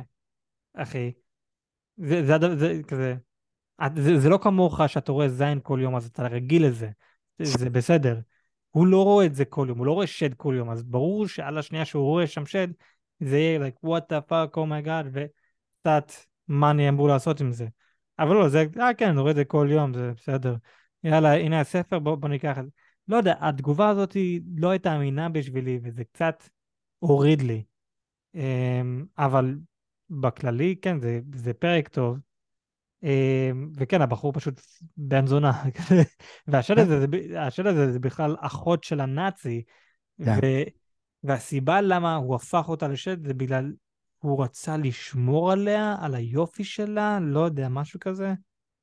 אחי, זה, זה, זה, זה כזה... זה, זה לא כמוך שאתה רואה זין כל יום, אז אתה רגיל לזה. זה, זה בסדר. הוא לא רואה את זה כל יום, הוא לא רואה שד כל יום, אז ברור שעל השנייה שהוא רואה שם שד, זה יהיה like, what the fuck, oh my god, וקצת, מה אני אמור לעשות עם זה. אבל לא, זה, אה כן, אני רואה את זה כל יום, זה בסדר. יאללה, הנה הספר, בוא, בוא ניקח את זה. לא יודע, התגובה הזאת לא הייתה אמינה בשבילי, וזה קצת הוריד לי. אמ, אבל בכללי, כן, זה, זה פרק טוב. אמ, וכן, הבחור פשוט בן זונה. [LAUGHS] והשד כן, הזה, השד הזה זה בכלל אחות של הנאצי, ו... והסיבה למה הוא הפך אותה לשד זה בגלל הוא רצה לשמור עליה, על היופי שלה, לא יודע, משהו כזה.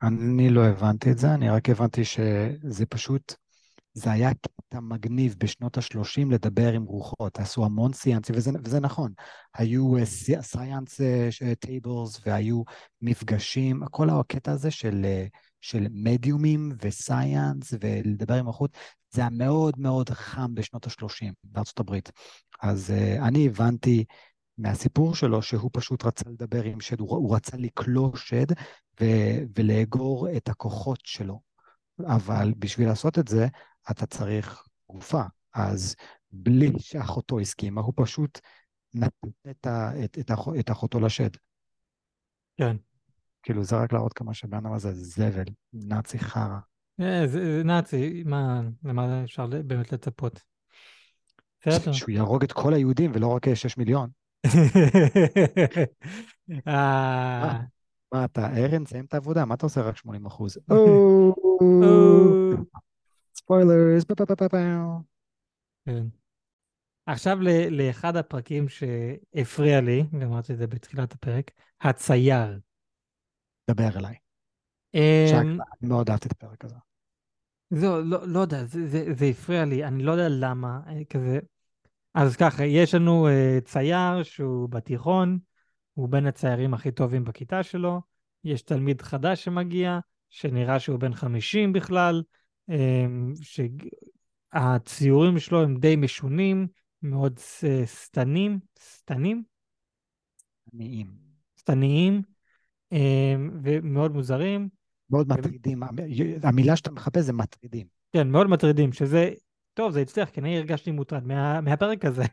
אני לא הבנתי את זה, אני רק הבנתי שזה פשוט, זה היה קטע מגניב בשנות ה-30 לדבר עם רוחות. עשו המון סיאנסים, וזה, וזה נכון. היו séance tables והיו מפגשים, כל הקטע הזה של, אה, של מדיומים וסייאנס ולדבר עם רוחות, זה היה מאוד מאוד חם בשנות ה-30 בארצות הברית. אז uh, אני הבנתי מהסיפור שלו שהוא פשוט רצה לדבר עם שד, הוא, הוא רצה לכלוא שד ו, ולאגור את הכוחות שלו. אבל בשביל לעשות את זה, אתה צריך גופה. אז בלי שאחותו הסכימה, הוא פשוט נתן את, את, את, את אחותו לשד. כן. כאילו, זה רק להראות כמה שהבן אדם הזה זבל, נאצי חרא. אה, זה, נאצי, מה, למה אפשר באמת לצפות? שהוא יהרוג את כל היהודים ולא רק 6 מיליון. [LAUGHS] אה, מה אתה, ארן, סיים את העבודה, מה אתה עושה רק 80 אחוז? [LAUGHS] ספוילרס, כן. עכשיו לאחד הפרקים שהפריע לי, ואמרתי את זה בתחילת הפרק, הצייר. דבר אליי. אמ, אני מאוד אהבתי את הפרק הזה. זהו, לא, לא יודע, זה, זה, זה הפריע לי, אני לא יודע למה, אה, כזה... אז ככה, יש לנו uh, צייר שהוא בתיכון, הוא בין הציירים הכי טובים בכיתה שלו, יש תלמיד חדש שמגיע, שנראה שהוא בן 50 בכלל, um, שהציורים שלו הם די משונים, מאוד סתנים, סתנים? עניים. סתניים, um, ומאוד מוזרים. מאוד מטרידים. המילה שאתה מחפש זה מטרידים. כן, מאוד מטרידים, שזה, טוב, זה הצליח, כי אני הרגשתי מוטרד מה, מהפרק הזה.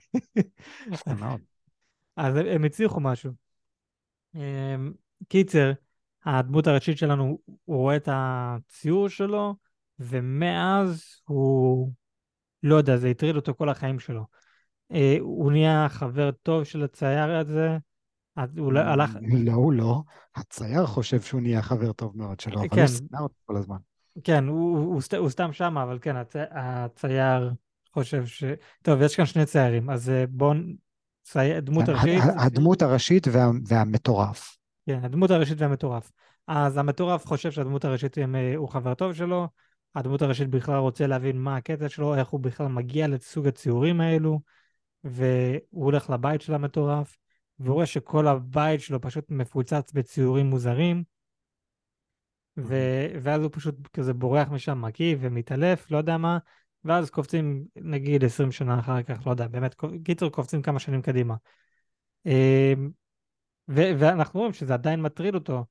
אז הם, הצליחו משהו. אמ, קיצר, הדמות הראשית שלנו, הוא רואה את הציור שלו, ומאז הוא, לא יודע, זה הטריד אותו כל החיים שלו. אה, הוא נהיה חבר טוב של הצייר הזה, הוא לא- הלך, לא, הוא לא. הצייר חושב שהוא נהיה חבר טוב מאוד שלו, אבל כן. הוא שנא אותו כל הזמן. כן, הוא, הוא, הוא, סת- הוא סתם שם, אבל כן, הצ... הצייר חושב ש... טוב, יש כאן שני ציירים, אז אה, בואו... דמות כן, הראשית, הדמות הראשית וה- והמטורף. כן, הדמות הראשית והמטורף. אז המטורף חושב שהדמות הראשית אה, הוא חבר טוב שלו, הדמות הראשית בכלל רוצה להבין מה הקטע שלו, איך הוא בכלל מגיע לסוג הציורים האלו, והוא הולך לבית של המטורף, והוא רואה שכל הבית שלו פשוט מפוצץ בציורים מוזרים, ו... ואז הוא פשוט כזה בורח משם, מקיא ומתעלף, לא יודע מה, ואז קופצים נגיד 20 שנה אחר כך, לא יודע, באמת, קיצור קופצים כמה שנים קדימה. אמ, ו- ואנחנו רואים שזה עדיין מטריד אותו,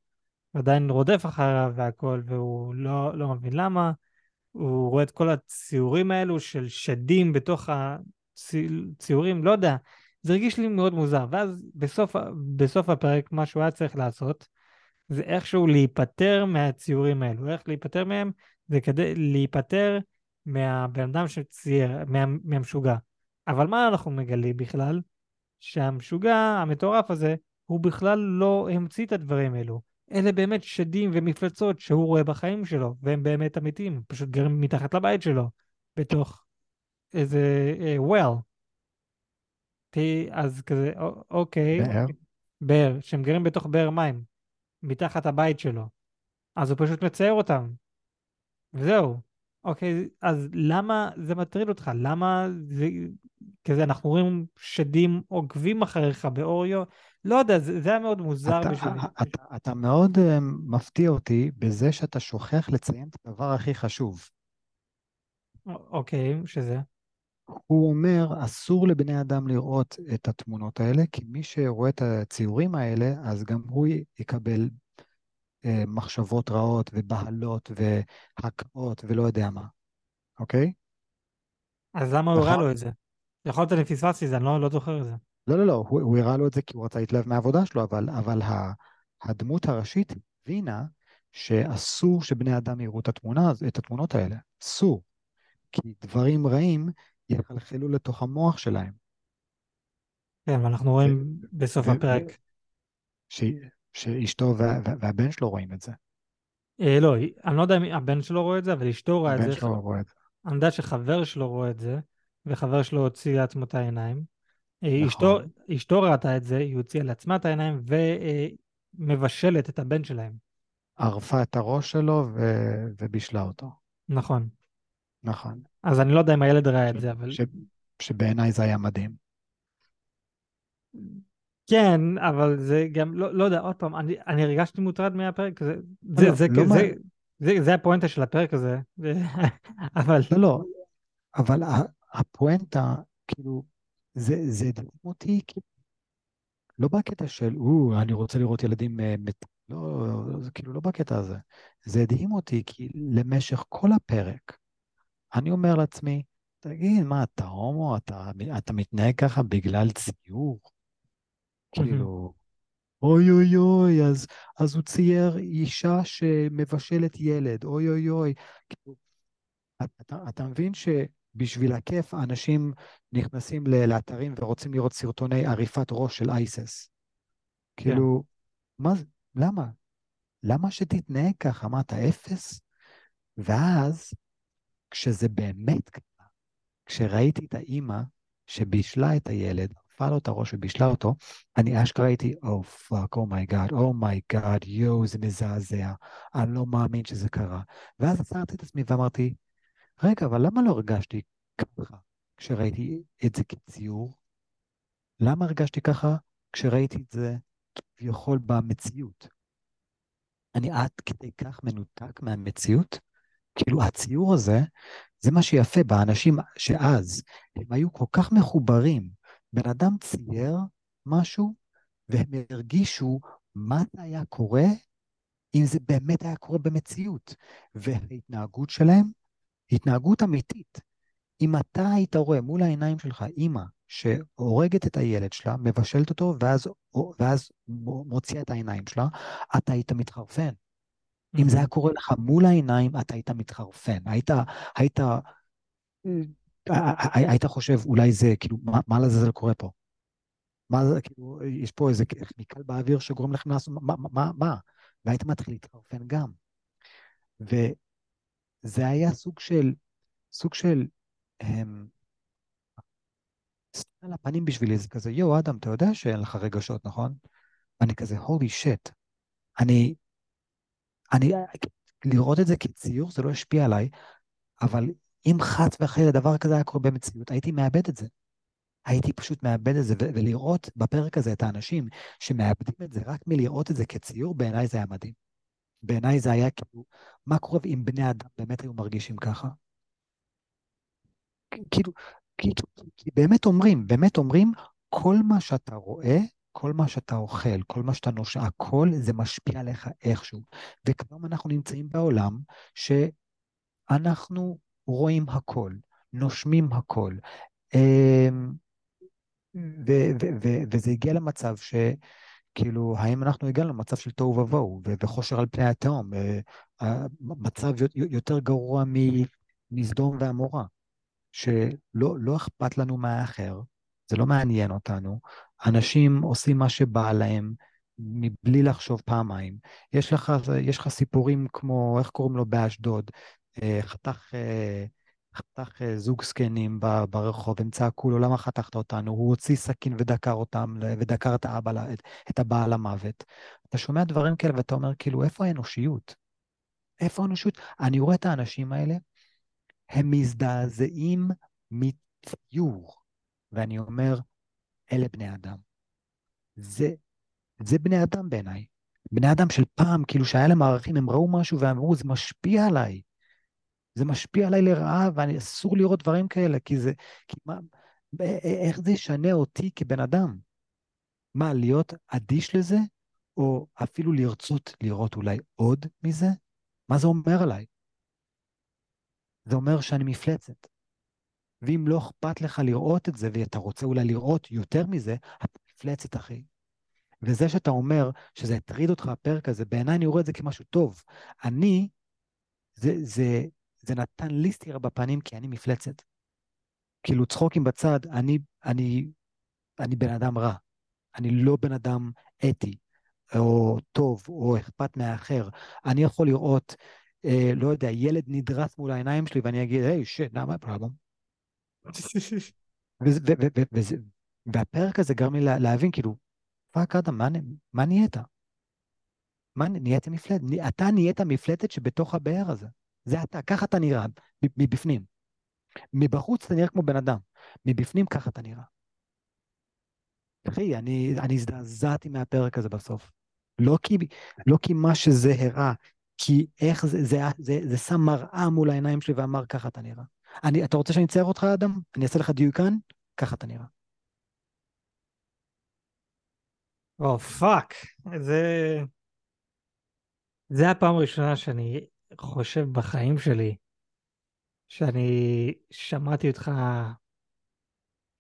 עדיין רודף אחריו והכל, והוא לא, לא מבין למה. הוא רואה את כל הציורים האלו של שדים בתוך הציורים, לא יודע, זה הרגיש לי מאוד מוזר. ואז בסוף, בסוף הפרק, מה שהוא היה צריך לעשות, זה איכשהו להיפטר מהציורים האלו. איך להיפטר מהם? זה כדי להיפטר מהבן אדם שצייר, מה, מהמשוגע. אבל מה אנחנו מגלים בכלל? שהמשוגע המטורף הזה, הוא בכלל לא המציא את הדברים האלו. אלה באמת שדים ומפלצות שהוא רואה בחיים שלו, והם באמת אמיתיים, פשוט גרים מתחת לבית שלו, בתוך איזה uh, well. אז כזה, אוקיי, באר. באר, שהם גרים בתוך באר מים, מתחת הבית שלו. אז הוא פשוט מצייר אותם. וזהו. אוקיי, אז למה זה מטריד אותך? למה זה... כזה, אנחנו רואים שדים עוקבים אחריך באוריו? לא יודע, זה, זה היה מאוד מוזר אתה, בשבילי. אתה, אתה מאוד uh, מפתיע אותי בזה שאתה שוכח לציין את הדבר הכי חשוב. אוקיי, שזה? הוא אומר, אסור לבני אדם לראות את התמונות האלה, כי מי שרואה את הציורים האלה, אז גם הוא יקבל אה, מחשבות רעות ובהלות והקאות ולא יודע מה, אוקיי? אז למה הוא הראה נכון? לו את זה? יכול להיות אני פספסתי את זה, אני לא, לא זוכר את זה. לא, לא, לא, הוא, הוא הראה לו את זה כי הוא רצה להתלהב מהעבודה שלו, אבל, אבל הדמות הראשית הבינה שאסור שבני אדם יראו את, התמונה, את התמונות האלה. אסור. כי דברים רעים יחלחלו לתוך המוח שלהם. כן, ואנחנו רואים בסוף הפרק. ש, שאשתו וה, והבן שלו רואים את זה. אה, לא, אני לא יודע אם הבן שלו רואה את זה, אבל אשתו רואה את זה. הבן שלו רואה את זה. אני יודע שחבר שלו רואה את זה, וחבר שלו הוציא לעצמו את העיניים. אה, נכון. אשתו, אשתו ראתה את זה, היא הוציאה לעצמה את העיניים ומבשלת את הבן שלהם. ערפה את הראש שלו ו... ובישלה אותו. נכון. נכון. אז אני לא יודע אם הילד ראה את זה, אבל... ש... שבעיניי זה היה מדהים. כן, אבל זה גם, לא, לא יודע, עוד פעם, אני, אני הרגשתי מוטרד מהפרק הזה. זה, לא, זה, לא זה, מה... זה, זה, זה הפואנטה של הפרק הזה. [LAUGHS] אבל... לא, לא, אבל הפואנטה, כאילו, זה, זה הדהים אותי, כאילו, לא בקטע של, או, אני רוצה לראות ילדים מת... לא, זה כאילו לא בקטע הזה. זה הדהים אותי, כי למשך כל הפרק, אני אומר לעצמי, תגיד, מה, אתה הומו? אתה, אתה מתנהג ככה בגלל ציור? כאילו, אוי אוי אוי, אז, אז הוא צייר אישה שמבשלת ילד, אוי אוי אוי. כאילו, אתה, אתה מבין שבשביל הכיף אנשים נכנסים לאתרים ורוצים לראות סרטוני עריפת ראש של אייסיס. כאילו, כן. מה זה? למה? למה שתתנהג ככה? מה, אתה אפס? ואז, כשזה באמת קרה, כשראיתי את האימא שבישלה את הילד, ערפה לו את הראש ובישלה אותו, אני אשכרה הייתי, oh fuck, oh my god, oh my god, יואו, זה מזעזע, אני לא מאמין שזה קרה. ואז עצרתי את עצמי ואמרתי, רגע, אבל למה לא הרגשתי ככה כשראיתי את זה כציור? למה הרגשתי ככה כשראיתי את זה כביכול במציאות? אני עד כדי כך מנותק מהמציאות? כאילו, הציור הזה, זה מה שיפה באנשים שאז, הם היו כל כך מחוברים. בן אדם צייר משהו, והם הרגישו מה זה היה קורה אם זה באמת היה קורה במציאות. וההתנהגות שלהם, התנהגות אמיתית. אם אתה היית רואה מול העיניים שלך אימא שהורגת את הילד שלה, מבשלת אותו, ואז, ואז מוציאה את העיניים שלה, אתה היית מתחרפן. אם זה היה קורה לך מול העיניים, אתה היית מתחרפן. היית, היית, היית חושב, אולי זה, כאילו, מה, מה לזה קורה פה? מה זה, כאילו, יש פה איזה כימיקל באוויר שגורם לכם לעשות, מה, מה, מה? והיית מתחיל להתחרפן גם. וזה היה סוג של, סוג של, הם, סתם על הפנים בשבילי, זה כזה, יואו, אדם, אתה יודע שאין לך רגשות, נכון? אני כזה, הולי שט. אני, אני, לראות את זה כציור, זה לא השפיע עליי, אבל אם חס וחלילה דבר כזה היה קורה במציאות, הייתי מאבד את זה. הייתי פשוט מאבד את זה, ו- ולראות בפרק הזה את האנשים שמאבדים את זה רק מלראות את זה כציור, בעיניי זה היה מדהים. בעיניי זה היה כאילו, מה קורה אם בני אדם באמת היו מרגישים ככה? כאילו, כי, כי, כי באמת אומרים, באמת אומרים, כל מה שאתה רואה, כל מה שאתה אוכל, כל מה שאתה נושע, הכל זה משפיע עליך איכשהו. וכבר אנחנו נמצאים בעולם שאנחנו רואים הכל, נושמים הכל. אמ, ו- ו- ו- וזה הגיע למצב ש... כאילו, האם אנחנו הגענו למצב של תוהו ובוהו וחושר על פני התהום, מצב יותר גרוע מסדום ועמורה, שלא לא אכפת לנו מהאחר, זה לא מעניין אותנו, אנשים עושים מה שבא להם מבלי לחשוב פעמיים. יש לך, יש לך סיפורים כמו, איך קוראים לו באשדוד, אה, חתך... אה, חתך אה, זוג זקנים ברחוב, הם צעקו לו, למה חתכת אותנו? הוא הוציא סכין ודקר אותם, ודקר את, האבא, את, את הבעל למוות. אתה שומע דברים כאלה ואתה אומר, כאילו, איפה האנושיות? איפה האנושיות? אני רואה את האנשים האלה, הם מזדעזעים מציור, ואני אומר, אלה בני אדם. זה, זה בני אדם בעיניי. בני אדם של פעם, כאילו שהיה להם ערכים, הם ראו משהו ואמרו, זה משפיע עליי. זה משפיע עליי לרעה, ואסור לראות דברים כאלה, כי זה... כי מה, איך זה ישנה אותי כבן אדם? מה, להיות אדיש לזה? או אפילו לרצות לראות אולי עוד מזה? מה זה אומר עליי? זה אומר שאני מפלצת. ואם לא אכפת לך לראות את זה, ואתה רוצה אולי לראות יותר מזה, אתה מפלצת, אחי. וזה שאתה אומר שזה הטריד אותך, הפרק הזה, בעיניי אני רואה את זה כמשהו טוב. אני, זה, זה, זה נתן לי סטירה בפנים כי אני מפלצת. כאילו צחוקים בצד, אני, אני, אני בן אדם רע. אני לא בן אדם אתי, או טוב, או אכפת מהאחר. אני יכול לראות, אה, לא יודע, ילד נדרס מול העיניים שלי ואני אגיד, היי, shit, למה ה problem? והפרק הזה גרם לי להבין, כאילו, fuck אדם, מה, נהיית? מה נהיית מפלצת? אתה נהיית מפלצת שבתוך הבאר הזה. זה אתה, ככה אתה נראה, מבפנים. מבחוץ אתה נראה כמו בן אדם, מבפנים ככה אתה נראה. אחי, אני, אני הזדעזעתי מהפרק הזה בסוף. לא כי, לא כי מה שזה הראה, כי איך זה, זה, זה, זה שם מראה מול העיניים שלי ואמר, ככה אתה נראה. אני, אתה רוצה שאני אצייר אותך, אדם? אני אעשה לך דיוקן? ככה אתה נראה. או, oh, fuck. זה... זה הפעם הראשונה שאני חושב בחיים שלי, שאני שמעתי אותך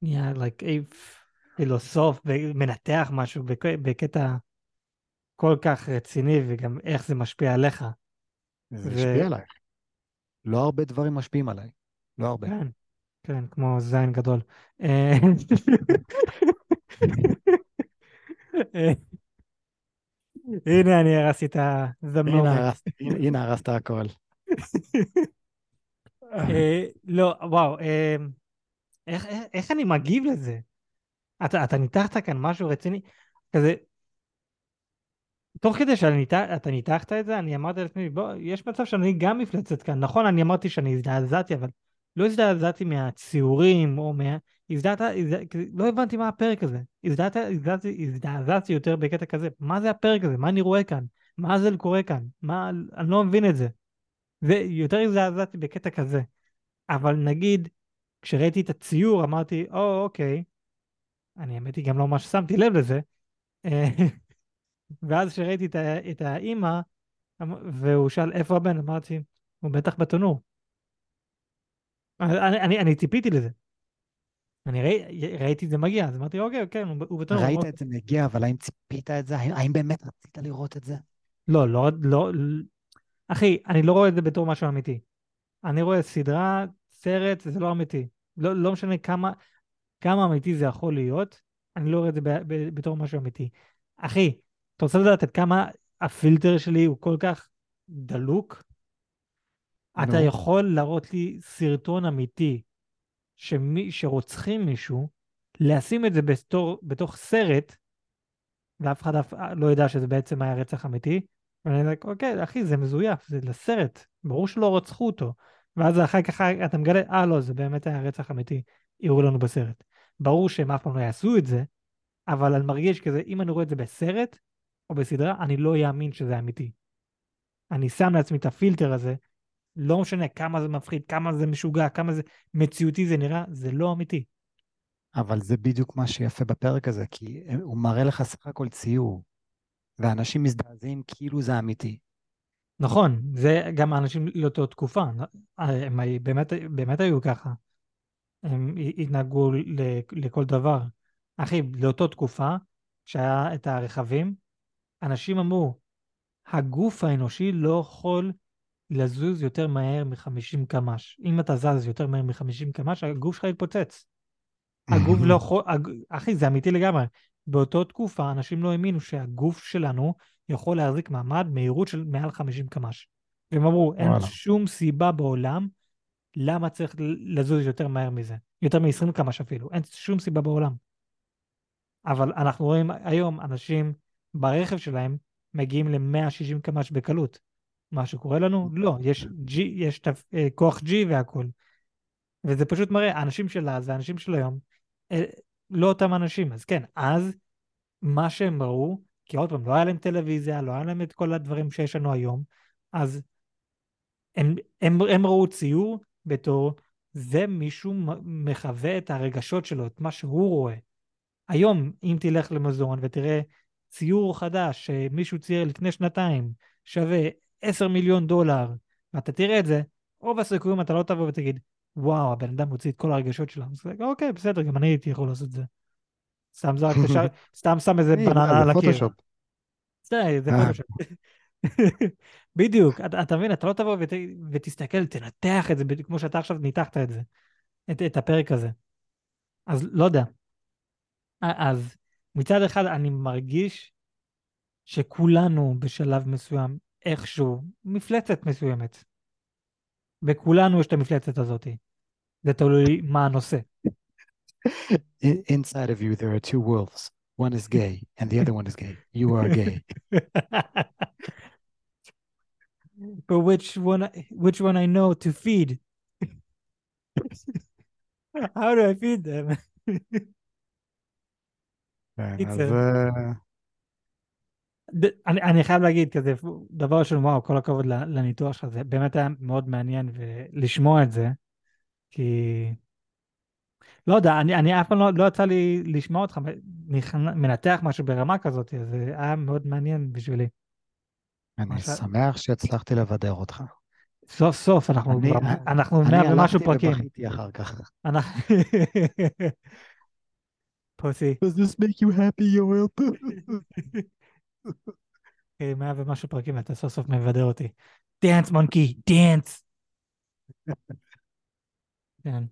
נהיה like a פילוסוף ומנתח משהו בקטע כל כך רציני וגם איך זה משפיע עליך. זה ו... השפיע עליי. לא הרבה דברים משפיעים עליי. לא הרבה. כן, כן, כמו זין גדול. אה, הנה אני הרסתי את ה... הנה הרסת הכל. אה, לא, וואו, אה, איך אני מגיב לזה? אתה ניתחת כאן משהו רציני? כזה, תוך כדי שאתה ניתחת את זה, אני אמרתי לעצמי, בוא, יש מצב שאני גם מפלצת כאן. נכון, אני אמרתי שאני הזדעזעתי, אבל לא הזדעזעתי מהציורים, או מה... הזדעת, לא הבנתי מה הפרק הזה. הזדעת, הזדעזעתי, הזדעזעתי יותר בקטע כזה. מה זה הפרק הזה? מה אני רואה כאן? מה זה קורה כאן? מה... אני לא מבין את זה. ויותר הזדעזעתי בקטע כזה. אבל נגיד, כשראיתי את הציור, אמרתי, או, אוקיי. אני האמת היא גם לא ממש שמתי לב לזה. [LAUGHS] ואז כשראיתי את, את האימא, אמ, והוא שאל איפה הבן, אמרתי, הוא בטח בתנור. אני, אני, אני ציפיתי לזה. אני ראי, ראיתי את זה מגיע, אז אמרתי, אוקיי, כן, הוא, בתנור. ראית את זה מגיע, אבל האם ציפית את זה? האם, האם באמת רצית לראות את זה? לא, לא, לא, אחי, אני לא רואה את זה בתור משהו אמיתי. אני רואה סדרה, סרט, זה לא אמיתי. לא, לא משנה כמה, כמה אמיתי זה יכול להיות, אני לא רואה את זה ב, ב, בתור משהו אמיתי. אחי, אתה רוצה לדעת עד כמה הפילטר שלי הוא כל כך דלוק? No. אתה יכול להראות לי סרטון אמיתי שמי, שרוצחים מישהו, לשים את זה בתור, בתוך סרט, ואף אחד אף, לא ידע שזה בעצם היה רצח אמיתי, ואני אומר, אוקיי, אחי, זה מזויף, זה לסרט, ברור שלא רצחו אותו. ואז אחר כך אתה מגלה, אה, לא, זה באמת היה רצח אמיתי, הראו לנו בסרט. ברור שהם אף פעם לא יעשו את זה, אבל אני מרגיש כזה, אם אני רואה את זה בסרט, או בסדרה, אני לא אאמין שזה אמיתי. אני שם לעצמי את הפילטר הזה, לא משנה כמה זה מפחיד, כמה זה משוגע, כמה זה מציאותי זה נראה, זה לא אמיתי. אבל זה בדיוק מה שיפה בפרק הזה, כי הוא מראה לך סך הכל ציור, ואנשים מזדעזעים כאילו זה אמיתי. נכון, זה גם האנשים לאותו תקופה, הם באמת, באמת היו ככה. הם התנהגו לכל דבר. אחי, לאותו תקופה, שהיה את הרכבים, אנשים אמרו, הגוף האנושי לא יכול לזוז יותר מהר מ-50 קמ"ש. אם אתה זז יותר מהר מ-50 קמ"ש, הגוף שלך יתפוצץ. הגוף לא יכול... אחי, זה אמיתי לגמרי. באותה תקופה אנשים לא האמינו שהגוף שלנו יכול להחזיק מעמד מהירות של מעל 50 קמ"ש. והם אמרו, אין וואלה. שום סיבה בעולם למה צריך לזוז יותר מהר מזה. יותר מ-20 קמ"ש אפילו. אין שום סיבה בעולם. אבל אנחנו רואים היום אנשים ברכב שלהם מגיעים ל-160 קמ"ש בקלות. מה שקורה לנו? לא, יש, G, יש תפ... אה, כוח G והכל. וזה פשוט מראה, האנשים של אז והאנשים של היום, אה, לא אותם אנשים. אז כן, אז מה שהם ראו, כי עוד פעם, לא היה להם טלוויזיה, לא היה להם את כל הדברים שיש לנו היום, אז הם, הם, הם ראו ציור בתור זה מישהו מחווה את הרגשות שלו, את מה שהוא רואה. היום, אם תלך למזון ותראה ציור חדש שמישהו צייר לפני שנתיים, שווה 10 מיליון דולר, ואתה תראה את זה, רוב הסיכויים אתה לא תבוא ותגיד, וואו, הבן אדם מוציא את כל הרגשות שלו. אז אוקיי, בסדר, גם אני הייתי יכול לעשות את זה. סתם זרק [LAUGHS] סתם שם איזה בננה על הקיר. זה פוטושופ. [LAUGHS] בדיוק, אתה מבין, אתה לא תבוא ותסתכל, תנתח את זה, כמו שאתה עכשיו ניתחת את זה, את הפרק הזה. אז לא יודע. אז מצד אחד אני מרגיש שכולנו בשלב מסוים, איכשהו, מפלצת מסוימת. בכולנו יש את המפלצת הזאת. זה תלוי מה הנושא. Inside of you there are two wolves. One is gay and the other one is gay. You are gay. [LAUGHS] but which one which one I know to feed? [LAUGHS] How do I feed them? אני, אני חייב להגיד כזה, דבר ראשון, וואו, כל הכבוד לניתוח שלך, זה באמת היה מאוד מעניין לשמוע את זה, כי... לא יודע, אני, אני אף פעם לא, לא יצא לי לשמוע אותך מנתח משהו ברמה כזאת, אז זה היה מאוד מעניין בשבילי. אני שמח שהצלחתי לבדר אותך. סוף סוף, אנחנו אני, כבר, אנחנו מאה ומשהו פרקים. אני הלכתי ובכיתי אחר כך. [LAUGHS] פוסי. Does this make you happy, יואל? [LAUGHS] אוקיי, מאה ומשהו פרקים ואתה סוף סוף מבדר אותי. דאנס מונקי, דאנס. כן.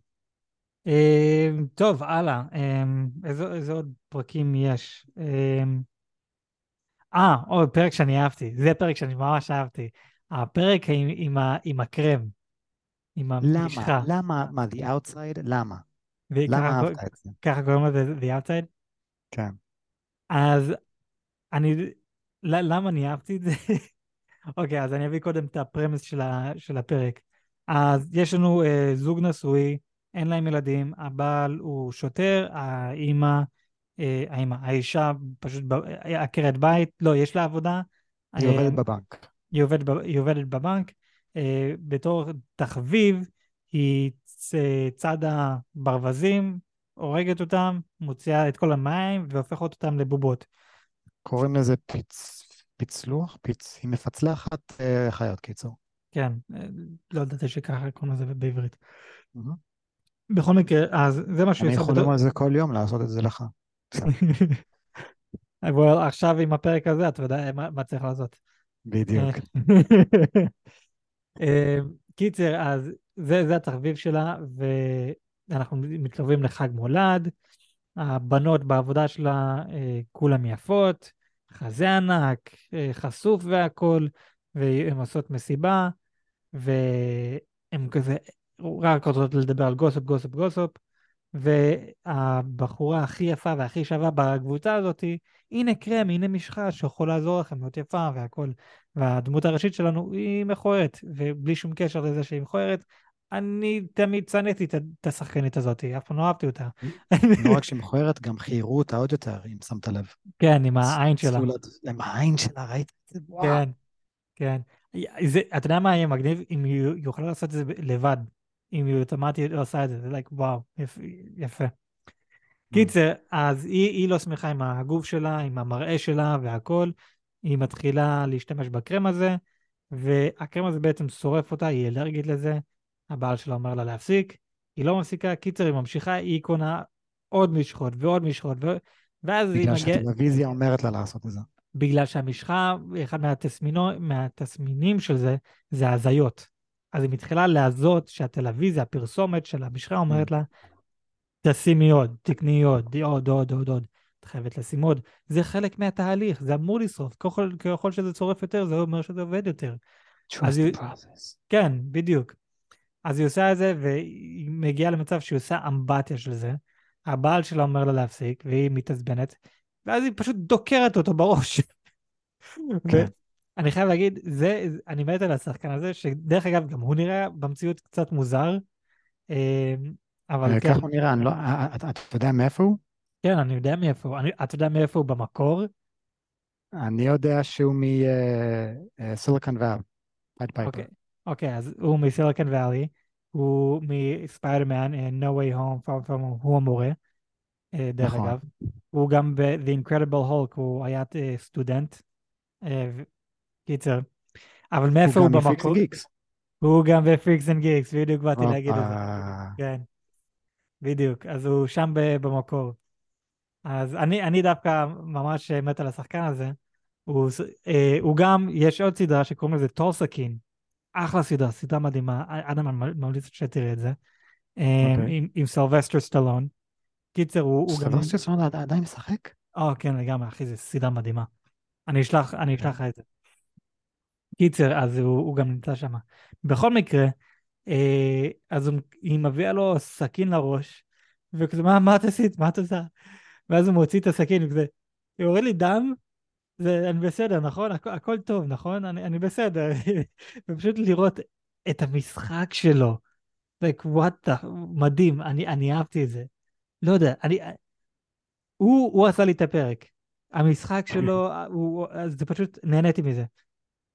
אמ, טוב, הלאה. אמ, איזה עוד פרקים יש? אמ, אה, עוד פרק שאני אהבתי. זה פרק שאני ממש אהבתי. הפרק עם הקרם. עם המשחה. למה? למה? מה, The Outside? למה? למה אהבת את זה? ככה קוראים לזה The Outside? כן. אז אני, למה אני אהבתי את זה? [LAUGHS] אוקיי, אז אני אביא קודם את הפרמס של, ה, של הפרק. אז יש לנו אה, זוג נשוי, אין להם ילדים, הבעל הוא שוטר, האימא, אה, האימא, האישה פשוט עקרת בית, לא, יש לה עבודה. היא עובדת אה, בבנק. היא עובדת, היא עובדת בבנק. אה, בתור תחביב, היא צד הברווזים, הורגת אותם, מוציאה את כל המים והופכת אותם לבובות. קוראים לזה פיצ... פיצלוח? פיצ... היא מפצלחת אה, חיות, קיצור. כן, אה, לא ידעתי שככה קוראים לזה בעברית. Mm-hmm. בכל מקרה, אז זה מה שהוא אני יכול לומר על זה כל יום, לעשות את זה לך. [LAUGHS] אבל עכשיו עם הפרק הזה, אתה יודע מה, מה צריך לעשות. בדיוק. [LAUGHS] אה, קיצר, אז זה, זה התחביב שלה, ואנחנו מתקרבים לחג מולד. הבנות בעבודה שלה אה, כולן יפות, חזה ענק, אה, חשוף והכול, והן עושות מסיבה, והן כזה רק רוצות לדבר על גוסופ, גוסופ, גוסופ, והבחורה הכי יפה והכי שווה בקבוצה הזאת, הנה קרם, הנה משחה שיכול לעזור לכם להיות יפה והכול. והדמות הראשית שלנו היא מכוערת, ובלי שום קשר לזה שהיא מכוערת, אני תמיד שנאתי את השחקנית הזאת, אף פעם לא אהבתי אותה. [LAUGHS] לא רק שהיא מכוערת, גם חיירו אותה עוד יותר, אם שמת לב. כן, עם העין שלה. עם העין שלה, ראית את זה? כן, כן. אתה יודע מה יהיה מגניב? אם היא יכולה לעשות את זה לבד. אם היא אוטומטית עושה את זה, זה like, וואו, יפה. קיצר, אז היא, היא לא שמחה עם הגוף שלה, עם המראה שלה והכל. היא מתחילה להשתמש בקרם הזה, והקרם הזה בעצם שורף אותה, היא אלרגית לזה. הבעל שלה אומר לה להפסיק, היא לא מפסיקה, קיצר, היא ממשיכה, היא קונה עוד משחות ועוד משחות, ו... ואז היא בגלל מגיעה... שהטלוויזיה אומרת לה לעשות את זה. בגלל שהמשחה, אחד מהתסמינו, מהתסמינים של זה, זה הזיות. אז היא מתחילה להזות שהטלוויזיה, הפרסומת של המשחה אומרת לה, תשימי עוד, תקני עוד, עוד, עוד, עוד, עוד. את חייבת לשים עוד. זה חלק מהתהליך, זה אמור לשרוף. ככל, ככל שזה צורף יותר, זה אומר שזה עובד יותר. Trust the process. כן, בדיוק. אז היא עושה את זה, והיא מגיעה למצב שהיא עושה אמבטיה של זה. הבעל שלה אומר לה להפסיק, והיא מתעצבנת, ואז היא פשוט דוקרת אותו בראש. כן. אני חייב להגיד, זה, אני מת על השחקן הזה, שדרך אגב, גם הוא נראה במציאות קצת מוזר. אה, אבל אה, כן, ככה הוא נראה, לא- אה, אה, אתה אתה יודע מאיפה הוא? כן, אני יודע מאיפה, הוא. אתה יודע מאיפה הוא במקור? אני יודע שהוא מ Silicon Valley, Pied Piper. אוקיי, אז הוא מ Silicon Valley, הוא מספיידרמן, No Way Home, Far From Home, הוא המורה, דרך נכון. אגב. הוא גם ב-The Incredible Hulk, הוא היה סטודנט. קיצר. אבל מאיפה הוא במקור? הוא גם ב Freaks and Geeks, בדיוק באתי להגיד את זה. כן, בדיוק. אז הוא שם במקור. אז אני, אני דווקא ממש מת על השחקן הזה. הוא, אה, הוא גם, יש עוד סדרה שקוראים לזה Tulsa King. אחלה סדרה, סדרה מדהימה. אדם, ממליץ שתראה את זה. אה, אוקיי. עם, סילבסטר סטלון. קיצר, הוא, גם... סילבסטר סטלון עד- עדיין משחק? אה, כן, לגמרי, אחי, זו סדרה מדהימה. אני אשלח, אני אשלח לך את זה. קיצר, אז הוא, גם נמצא שם. בכל מקרה, אה, אז היא מביאה לו סכין לראש, וכזה, מה, מה את עשית? מה את עושה? ואז הוא מוציא את הסכין, וכזה, יורד לי דם, זה, אני בסדר, נכון? הכ, הכל טוב, נכון? אני, אני בסדר. [LAUGHS] ופשוט לראות את המשחק שלו, like, what the, מדהים, אני, אני אהבתי את זה. לא יודע, אני, הוא, הוא עשה לי את הפרק. המשחק שלו, הוא, זה פשוט, נהניתי מזה.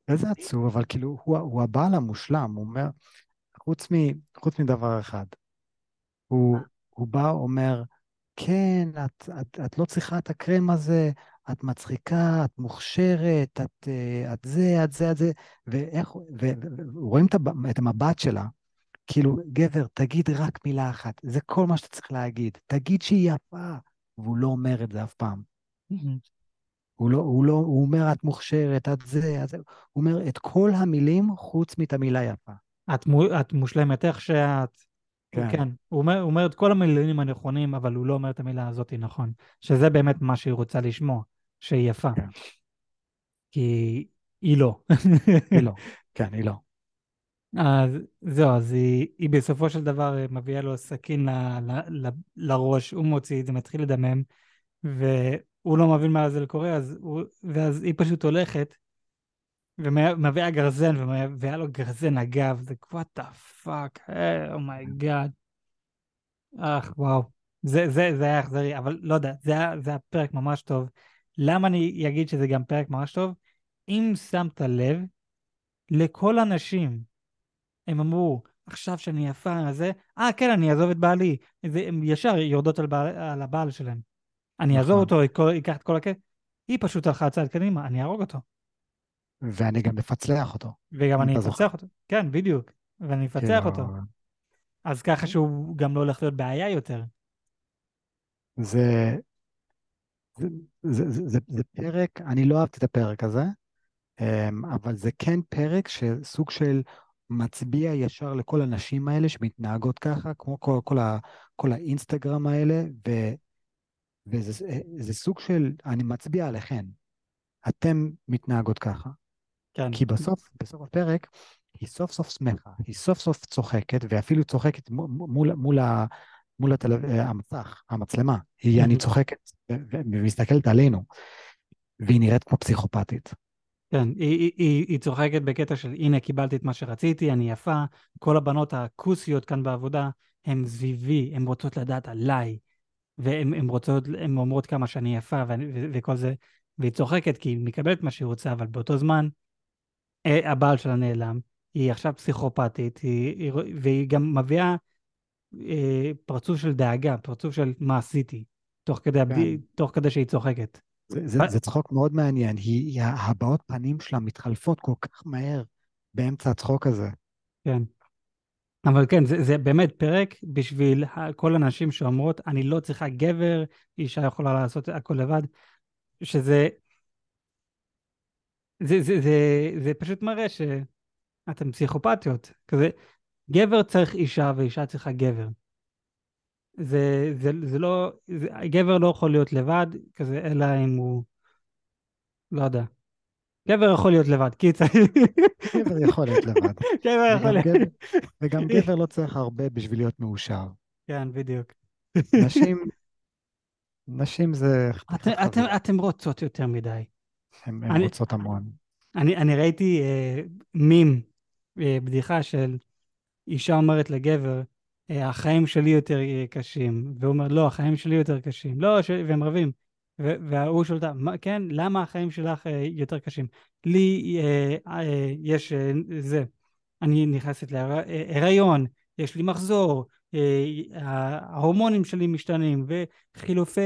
איזה עצוב, אבל כאילו, הוא, הוא הבעל המושלם, הוא אומר, חוץ, מ, חוץ מדבר אחד, הוא, הוא בא, אומר, כן, את, את, את לא צריכה את הקרם הזה, את מצחיקה, את מוכשרת, את, אה, את זה, את זה, את זה, ואיך, ורואים את, את המבט שלה, כאילו, גבר, תגיד רק מילה אחת, זה כל מה שאתה צריך להגיד, תגיד שהיא יפה, והוא לא אומר את זה אף פעם. הוא לא, הוא לא, הוא אומר, את מוכשרת, את זה, את זה, הוא אומר את כל המילים חוץ מאת המילה יפה. את, מו, את מושלמת איך שאת. כן. כן. הוא אומר, הוא אומר את כל המילים הנכונים, אבל הוא לא אומר את המילה הזאת נכון. שזה באמת מה שהיא רוצה לשמוע, שהיא יפה. כן. כי היא לא. היא לא, [LAUGHS] כן, היא לא. אז זהו, אז היא, היא בסופו של דבר אה, מביאה לו סכין ל, ל, ל, לראש, הוא מוציא זה, מתחיל לדמם, והוא לא מבין מה זה קורה, אז הוא, ואז היא פשוט הולכת, ומביאה גרזן, ומביאה לו גרזן אגב, זה what the fuck, oh my god. אך, וואו. זה, זה, זה היה אכזרי, אבל לא יודע, זה היה, זה היה פרק ממש טוב. למה אני אגיד שזה גם פרק ממש טוב? אם שמת לב, לכל הנשים, הם אמרו, עכשיו שאני יפה, זה, אה, כן, אני אעזוב את בעלי. זה, הם ישר יורדות על, בעל, על הבעל שלהם. אני אעזוב נכון. אותו, ייקח את כל הכסף. היא פשוט הלכה צעד קדימה, אני אהרוג אותו. ואני גם מפצלח אותו. וגם אני אפצח. אותו. כן, בדיוק. ואני אפצח כאילו, אותו. אז ככה שהוא גם לא הולך להיות בעיה יותר. זה, זה, זה, זה, זה, זה פרק, אני לא אהבתי את הפרק הזה, אמ, אבל זה כן פרק שסוג של מצביע ישר לכל הנשים האלה שמתנהגות ככה, כמו כל, כל, ה, כל האינסטגרם האלה, ו, וזה זה סוג של, אני מצביע עליכן. אתן מתנהגות ככה. כן. כי בסוף, בסוף הפרק, היא סוף סוף שמחה, היא סוף סוף צוחקת, ואפילו צוחקת מול, מול, מול, מול הטלו... המסך, המצלמה. היא, אני צוחקת ומסתכלת עלינו, והיא נראית כמו פסיכופתית. כן, היא, היא, היא, היא צוחקת בקטע של הנה קיבלתי את מה שרציתי, אני יפה, כל הבנות הכוסיות כאן בעבודה הן סביבי, הן רוצות לדעת עליי, והן הן רוצות, הן אומרות כמה שאני יפה ואני, ו, וכל זה, והיא צוחקת כי היא מקבלת מה שהיא רוצה, אבל באותו זמן אה, הבעל שלה נעלם, היא עכשיו פסיכופתית, היא, היא, והיא גם מביאה אה, פרצוף של דאגה, פרצוף של מה עשיתי, תוך כדי, כן. הבדי... תוך כדי שהיא צוחקת. זה, זה, זה צחוק מאוד מעניין. היא, היא, הבעות פנים שלה מתחלפות כל כך מהר באמצע הצחוק הזה. כן. אבל כן, זה, זה באמת פרק בשביל כל הנשים שאומרות, אני לא צריכה גבר, אישה יכולה לעשות הכל לבד, שזה... זה, זה, זה, זה פשוט מראה שאתם פסיכופתיות. כזה, גבר צריך אישה ואישה צריכה גבר. זה, זה, זה לא, זה, גבר לא יכול להיות לבד, כזה, אלא אם הוא, לא יודע. גבר יכול להיות לבד, קיצר. גבר יכול להיות לבד. גבר יכול להיות... וגם גבר לא צריך הרבה בשביל להיות מאושר. כן, בדיוק. נשים, נשים זה... אתם, אתם, אתם רוצות יותר מדי. הן רוצות המון. אני, אני ראיתי אה, מים, אה, בדיחה של אישה אומרת לגבר, אה, החיים שלי יותר אה, קשים, והוא אומר, לא, החיים שלי יותר קשים, לא, ש... והם רבים. וההוא שואל אותה, "מה- כן, למה החיים שלך אה, יותר קשים? לי אה, אה, יש אה, זה, אני נכנסת להיריון, יש לי מחזור, ההורמונים שלי משתנים, וחילופי,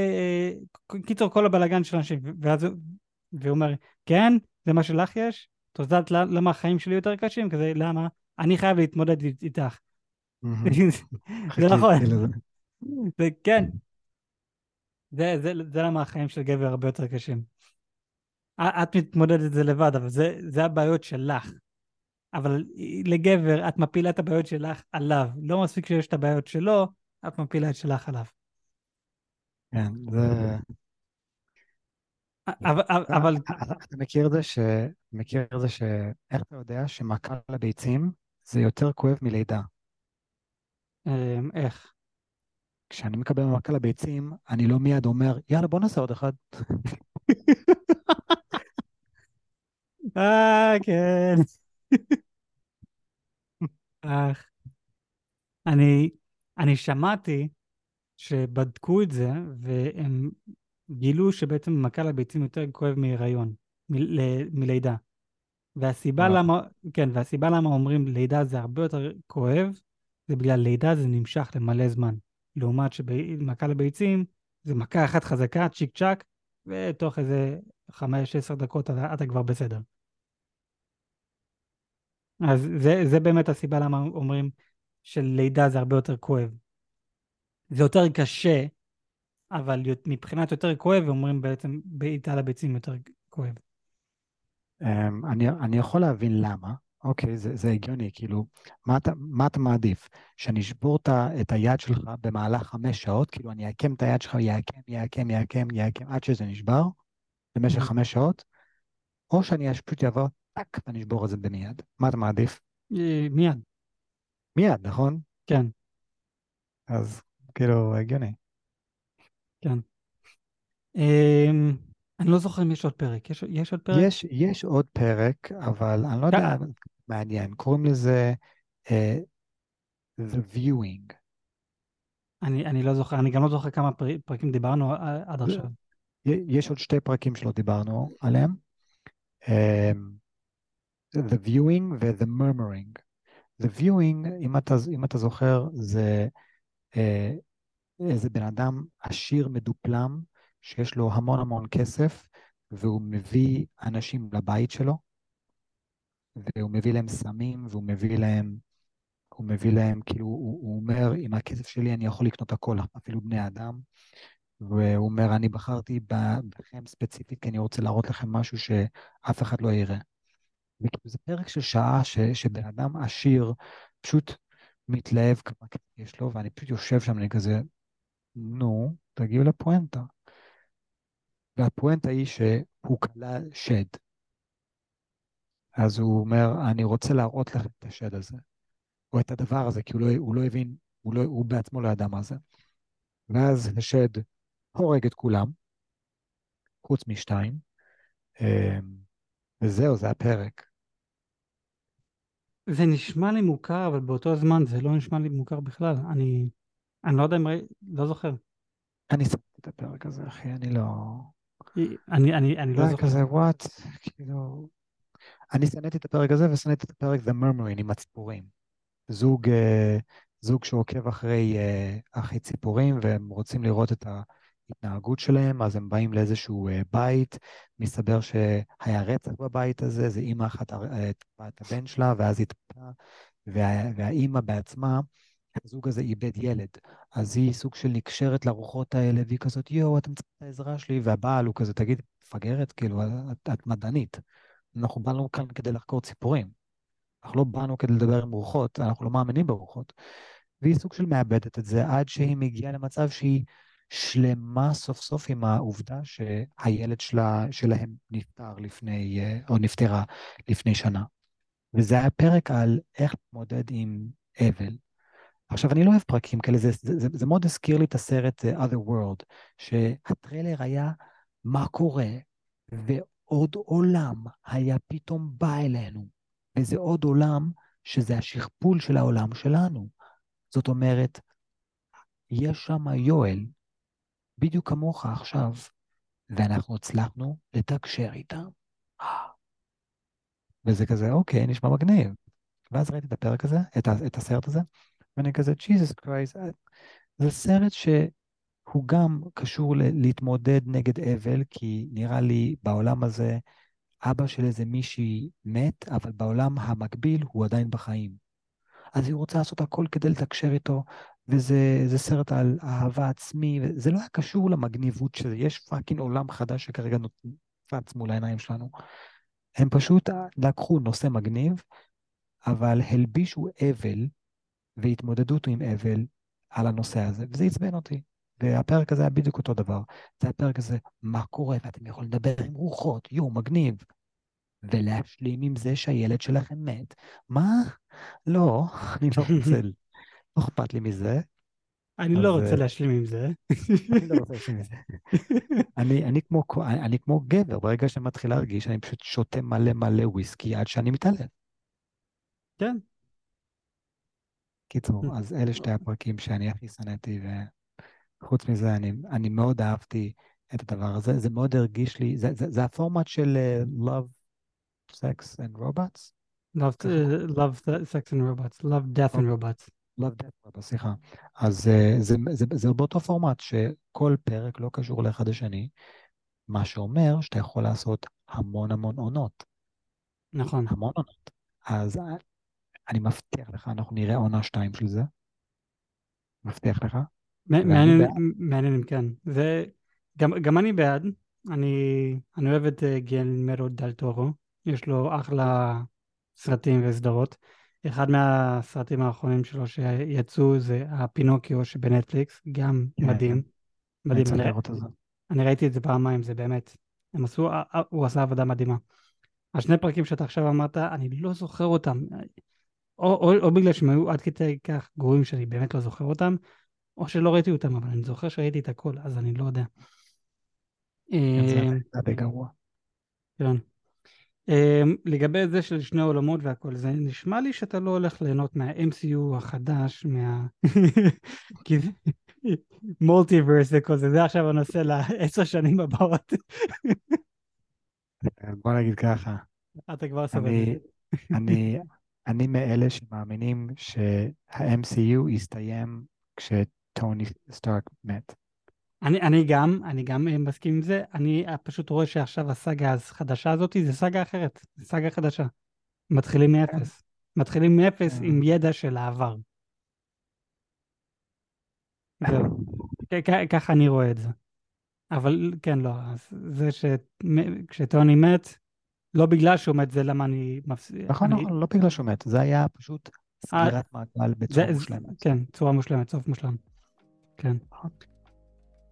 קיצור, כל הבלגן של אנשים, ואז הוא- והוא אומר, כן, זה מה שלך יש? את יודעת למה החיים שלי יותר קשים? כזה, למה? אני חייב להתמודד אית- איתך. [LAUGHS] זה נכון. זה כן. זה, זה, זה למה החיים של גבר הרבה יותר קשים. את מתמודדת את זה לבד, אבל זה, זה הבעיות שלך. אבל לגבר, את מפילה את הבעיות שלך עליו. לא מספיק שיש את הבעיות שלו, את מפילה את שלך עליו. כן, זה... אבל, אבל אתה אתה מכיר את זה ש... מכיר את זה ש... איך אתה יודע שמכה לביצים זה יותר כואב מלידה? אמ, איך? כשאני מקבל מכה לביצים, אני לא מיד אומר, יאללה, בוא נעשה עוד אחד. אה, כן. אך. אני, אני שמעתי שבדקו את זה, והם גילו שבעצם מכה לביצים יותר כואב מהיריון, מ- מלידה. והסיבה וואו. למה, כן, והסיבה למה אומרים לידה זה הרבה יותר כואב, זה בגלל לידה זה נמשך למלא זמן. לעומת שמכה לביצים זה מכה אחת חזקה, צ'יק צ'אק, ותוך איזה חמש, עשר דקות אתה, אתה כבר בסדר. אז זה, זה באמת הסיבה למה אומרים שלידה זה הרבה יותר כואב. זה יותר קשה, אבל מבחינת יותר כואב, אומרים בעצם בעיטה לביצים יותר כואב. אמ, אני, אני יכול להבין למה, אוקיי, זה, זה הגיוני, כאילו, מה אתה, מה אתה מעדיף? שאני אשבור את את היד שלך במהלך חמש שעות, כאילו אני אעקם את היד שלך, יעקם, יעקם, יעקם, יעקם, עד שזה נשבר, במשך. חמש שעות, או שאני פשוט אעבור, טאק, ואני אשבור את זה במיד. מה אתה מעדיף? אה, מיד, מיד, נכון? כן, אז כאילו, הגיוני. כן. אמ, אני לא זוכר אם יש עוד פרק. יש, יש עוד פרק? יש, יש עוד פרק, אבל אני לא יודע, אה. מעניין, קוראים לזה אה, The Viewing. אני, אני לא זוכר, אני גם לא זוכר כמה פר, פרקים דיברנו ע- עד עכשיו. י- יש עוד שתי פרקים שלא דיברנו עליהם. אמ, The Viewing ו-The Murmuring. The Viewing, אם אתה, אם אתה זוכר, זה אה, איזה בן אדם עשיר מדופלם, שיש לו המון המון כסף, והוא מביא אנשים לבית שלו, והוא מביא להם סמים, והוא מביא להם, הוא מביא להם, כאילו, הוא, הוא אומר, עם הכסף שלי אני יכול לקנות הכל, אפילו בני אדם. והוא אומר, אני בחרתי בכם ספציפית, כי אני רוצה להראות לכם משהו שאף אחד לא יראה. וכאילו זה פרק של שעה ש, שבן אדם עשיר פשוט מתלהב כמה כסף יש לו, ואני פשוט יושב שם, אני כזה, נו, תגיעו לפואנטה. והפואנטה היא שהוא כלל שד. אז הוא אומר, אני רוצה להראות לכם את השד הזה, או את הדבר הזה, כי הוא לא, הוא לא הבין, הוא, לא, הוא בעצמו לא ידע מה זה. ואז השד הורג את כולם, חוץ משתיים, אמ, וזהו, זה הפרק. זה נשמע לי מוכר, אבל באותו זמן זה לא נשמע לי מוכר בכלל. אני, אני לא יודע אם ראי, לא זוכר. אני שמתי את הפרק הזה, אחי, אני לא... אני, אני, אני זה לא היה זוכר. כזה, וואט, כאילו... אני שנאתי את הפרק הזה ושנאתי את הפרק The Murmuring עם הציפורים. זוג, אה, זוג שעוקב אחרי, אה, אחרי ציפורים והם רוצים לראות את ההתנהגות שלהם, אז הם באים לאיזשהו אה, בית, מסתבר שהיה רצח בבית הזה, זה אימא אחת אה, את הבן שלה, ואז היא התקפה, וה, והאימא בעצמה, הזוג הזה איבד ילד, אז היא סוג של נקשרת לרוחות האלה, והיא כזאת, יואו, אתם צריכים את העזרה שלי, והבעל הוא כזה, תגיד, מפגרת, כאילו, את, את מדענית. אנחנו באנו כאן כדי לחקור ציפורים. אנחנו לא באנו כדי לדבר עם רוחות, אנחנו לא מאמינים ברוחות. והיא סוג של מאבדת את זה עד שהיא מגיעה למצב שהיא שלמה סוף סוף עם העובדה שהילד שלה, שלהם נפטר לפני, אה, או נפטרה לפני שנה. וזה היה פרק על איך להתמודד עם אבל. עכשיו, אני לא אוהב פרקים כאלה, זה, זה, זה, זה מאוד הזכיר לי את הסרט uh, Other World, שהטריילר היה מה קורה, ועוד עולם היה פתאום בא אלינו, וזה עוד עולם שזה השכפול של העולם שלנו. זאת אומרת, יש שם יואל, בדיוק כמוך עכשיו, ואנחנו הצלחנו לתקשר איתם. וזה כזה, אוקיי, נשמע מגניב. ואז ראיתי את הפרק הזה, את, את הסרט הזה, ואני כזה, ג'יזוס קרייסט, זה סרט שהוא גם קשור להתמודד נגד אבל, כי נראה לי בעולם הזה, אבא של איזה מישהי מת, אבל בעולם המקביל הוא עדיין בחיים. אז היא רוצה לעשות הכל כדי לתקשר איתו, וזה סרט על אהבה עצמי, וזה לא היה קשור למגניבות שזה, יש fucking עולם חדש שכרגע נופץ מול העיניים שלנו. הם פשוט לקחו נושא מגניב, אבל הלבישו אבל והתמודדות עם אבל על הנושא הזה, וזה עצבן אותי. והפרק הזה היה בדיוק אותו דבר. זה הפרק הזה, מה קורה, ואתם יכולים לדבר עם רוחות, יואו, מגניב. ולהשלים עם זה שהילד שלכם מת. מה? לא, אני לא רוצה, לא אכפת לי מזה. אני לא רוצה אה, להשלים עם זה. אני לא רוצה להשלים עם זה. אני כמו, אני כמו גבר, ברגע שאני מתחיל להרגיש, אני פשוט שותה מלא מלא וויסקי עד שאני מתעלם. כן. קיצור. אז אלה שתי הפרקים שאני הכי שנאתי, וחוץ מזה, אני, אני מאוד אהבתי את הדבר הזה. זה מאוד הרגיש לי, זה, זה, זה הפורמט של uh, Love, Sex and Robots? Love, uh, love Sex and Robots, Love, Death and Robots. Love, Death, Robots, סליחה. אז זה, זה, זה, זה באותו פורמט שכל פרק לא קשור לאחד השני, מה שאומר שאתה יכול לעשות המון המון עונות. נכון. המון עונות. אז אני מבטיח לך, אנחנו נראה עונה שתיים של זה. מבטיח לך. מעניין אם כן. וגם אני בעד. אני, אני אוהב את אה, גלמרו דל טורו. יש לו אחלה סרטים וסדרות. אחד מהסרטים האחרונים שלו שיצאו זה הפינוקיו שבנטפליקס, גם כן, מדהים. כן. מדהים. אני, אני, אני ראיתי את זה פעמיים, זה באמת, הם עשו, אה, אה, הוא עשה עבודה מדהימה. השני פרקים שאתה עכשיו אמרת, אני לא זוכר אותם. או, או, או בגלל שהם היו עד כדי כך גרועים שאני באמת לא זוכר אותם, או שלא ראיתי אותם, אבל אני זוכר שראיתי את הכל, אז אני לא יודע. זה די גרוע. כן. אמ, לגבי זה של שני עולמות והכל, זה נשמע לי שאתה לא הולך ליהנות מה-MCU החדש, מה... מולטיברס וכל זה, זה עכשיו הנושא לעשר שנים הבאות. בוא נגיד ככה. אתה כבר סובל. אני, אני מאלה שמאמינים שה-MCU יסתיים כשטוני סטארק מת. אני, אני גם, אני גם אה, מסכים עם זה, אני פשוט רואה שעכשיו הסאגה החדשה הזאת זה סאגה אחרת, זה סאגה חדשה. מתחילים מאפס. מתחילים מאפס עם ידע של העבר. ככה אני רואה את זה. אבל כן, לא, זה שכשטוני מת, לא בגלל שהוא מת, זה למה אני מפסיד. נכון, אני... נכון, לא בגלל שהוא מת, זה היה פשוט סגירת אה, מעגל בצורה זה, מושלמת. כן, צורה מושלמת, סוף מושלם. כן. נכון.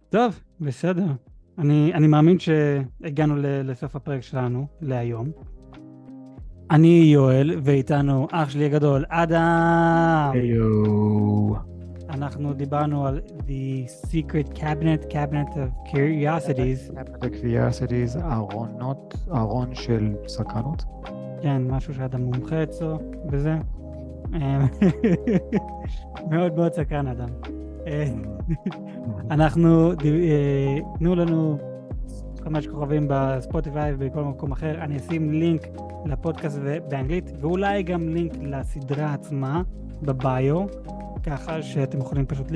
טוב, בסדר. אני, אני מאמין שהגענו לסוף הפרק שלנו להיום. אני יואל, ואיתנו אח שלי הגדול, אדם. היו. אנחנו דיברנו על The Secret Cabinet, Cabinet of Curiosities. Cabinet of Curiosities, ארונות, ארון של סקרנות. כן, משהו שאדם מומחה אצלו בזה. [LAUGHS] מאוד מאוד סקרן אדם. [LAUGHS] אנחנו, אה, תנו לנו חמש כוכבים בספוטיפיי ובכל מקום אחר. אני אשים לינק לפודקאסט באנגלית, ואולי גם לינק לסדרה עצמה בביו. ככה שאתם יכולים פשוט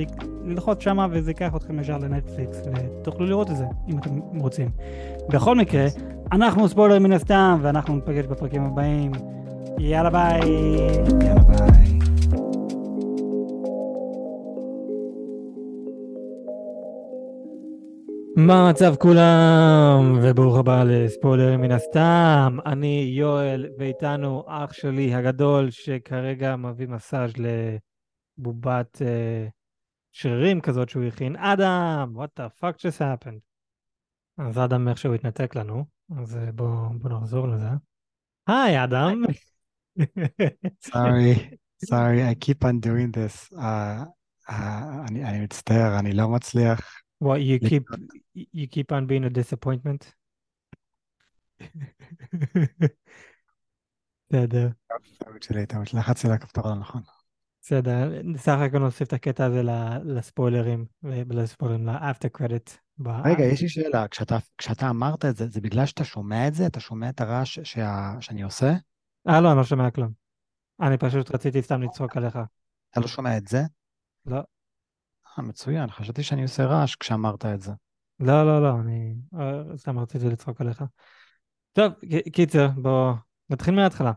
ללחוץ שמה וזה ייקח אתכם ישר לנטפליקס ותוכלו לראות את זה אם אתם רוצים. בכל מקרה, אנחנו ספוילר מן הסתם ואנחנו נפגש בפרקים הבאים. יאללה ביי. יאללה ביי. מה המצב כולם? וברוך הבא לספוילר מן הסתם. אני יואל, ואיתנו אח שלי הגדול, שכרגע מביא מסאז' לבובת uh, שרירים כזאת שהוא הכין. אדם! what the fuck just happened? אז אדם איכשהו התנתק לנו, אז בואו בוא נחזור לזה. היי, אדם. [LAUGHS] sorry, sorry, I keep on doing this. Uh, uh, אני, אני מצטער, אני לא מצליח. What you keep you keep on being a disappointment? [LAUGHS] בסדר. טעות שלי, טעות, לחצתי על הכפתור הנכון. בסדר, סך הכל נוסיף את הקטע הזה לספוילרים, ולספוילרים, לאפטר קרדיט. רגע, יש לי שאלה, כשאתה, כשאתה אמרת את זה, זה בגלל שאתה שומע את זה? אתה שומע את הרעש שה... שאני עושה? אה, לא, אני לא שומע כלום. אני פשוט רציתי סתם לצחוק עליך. אתה לא שומע את זה? לא. אה, מצוין, חשבתי שאני עושה רעש כשאמרת את זה. לא, לא, לא, אני אה, סתם רציתי לצחוק עליך. טוב, קיצר, בואו נתחיל מההתחלה.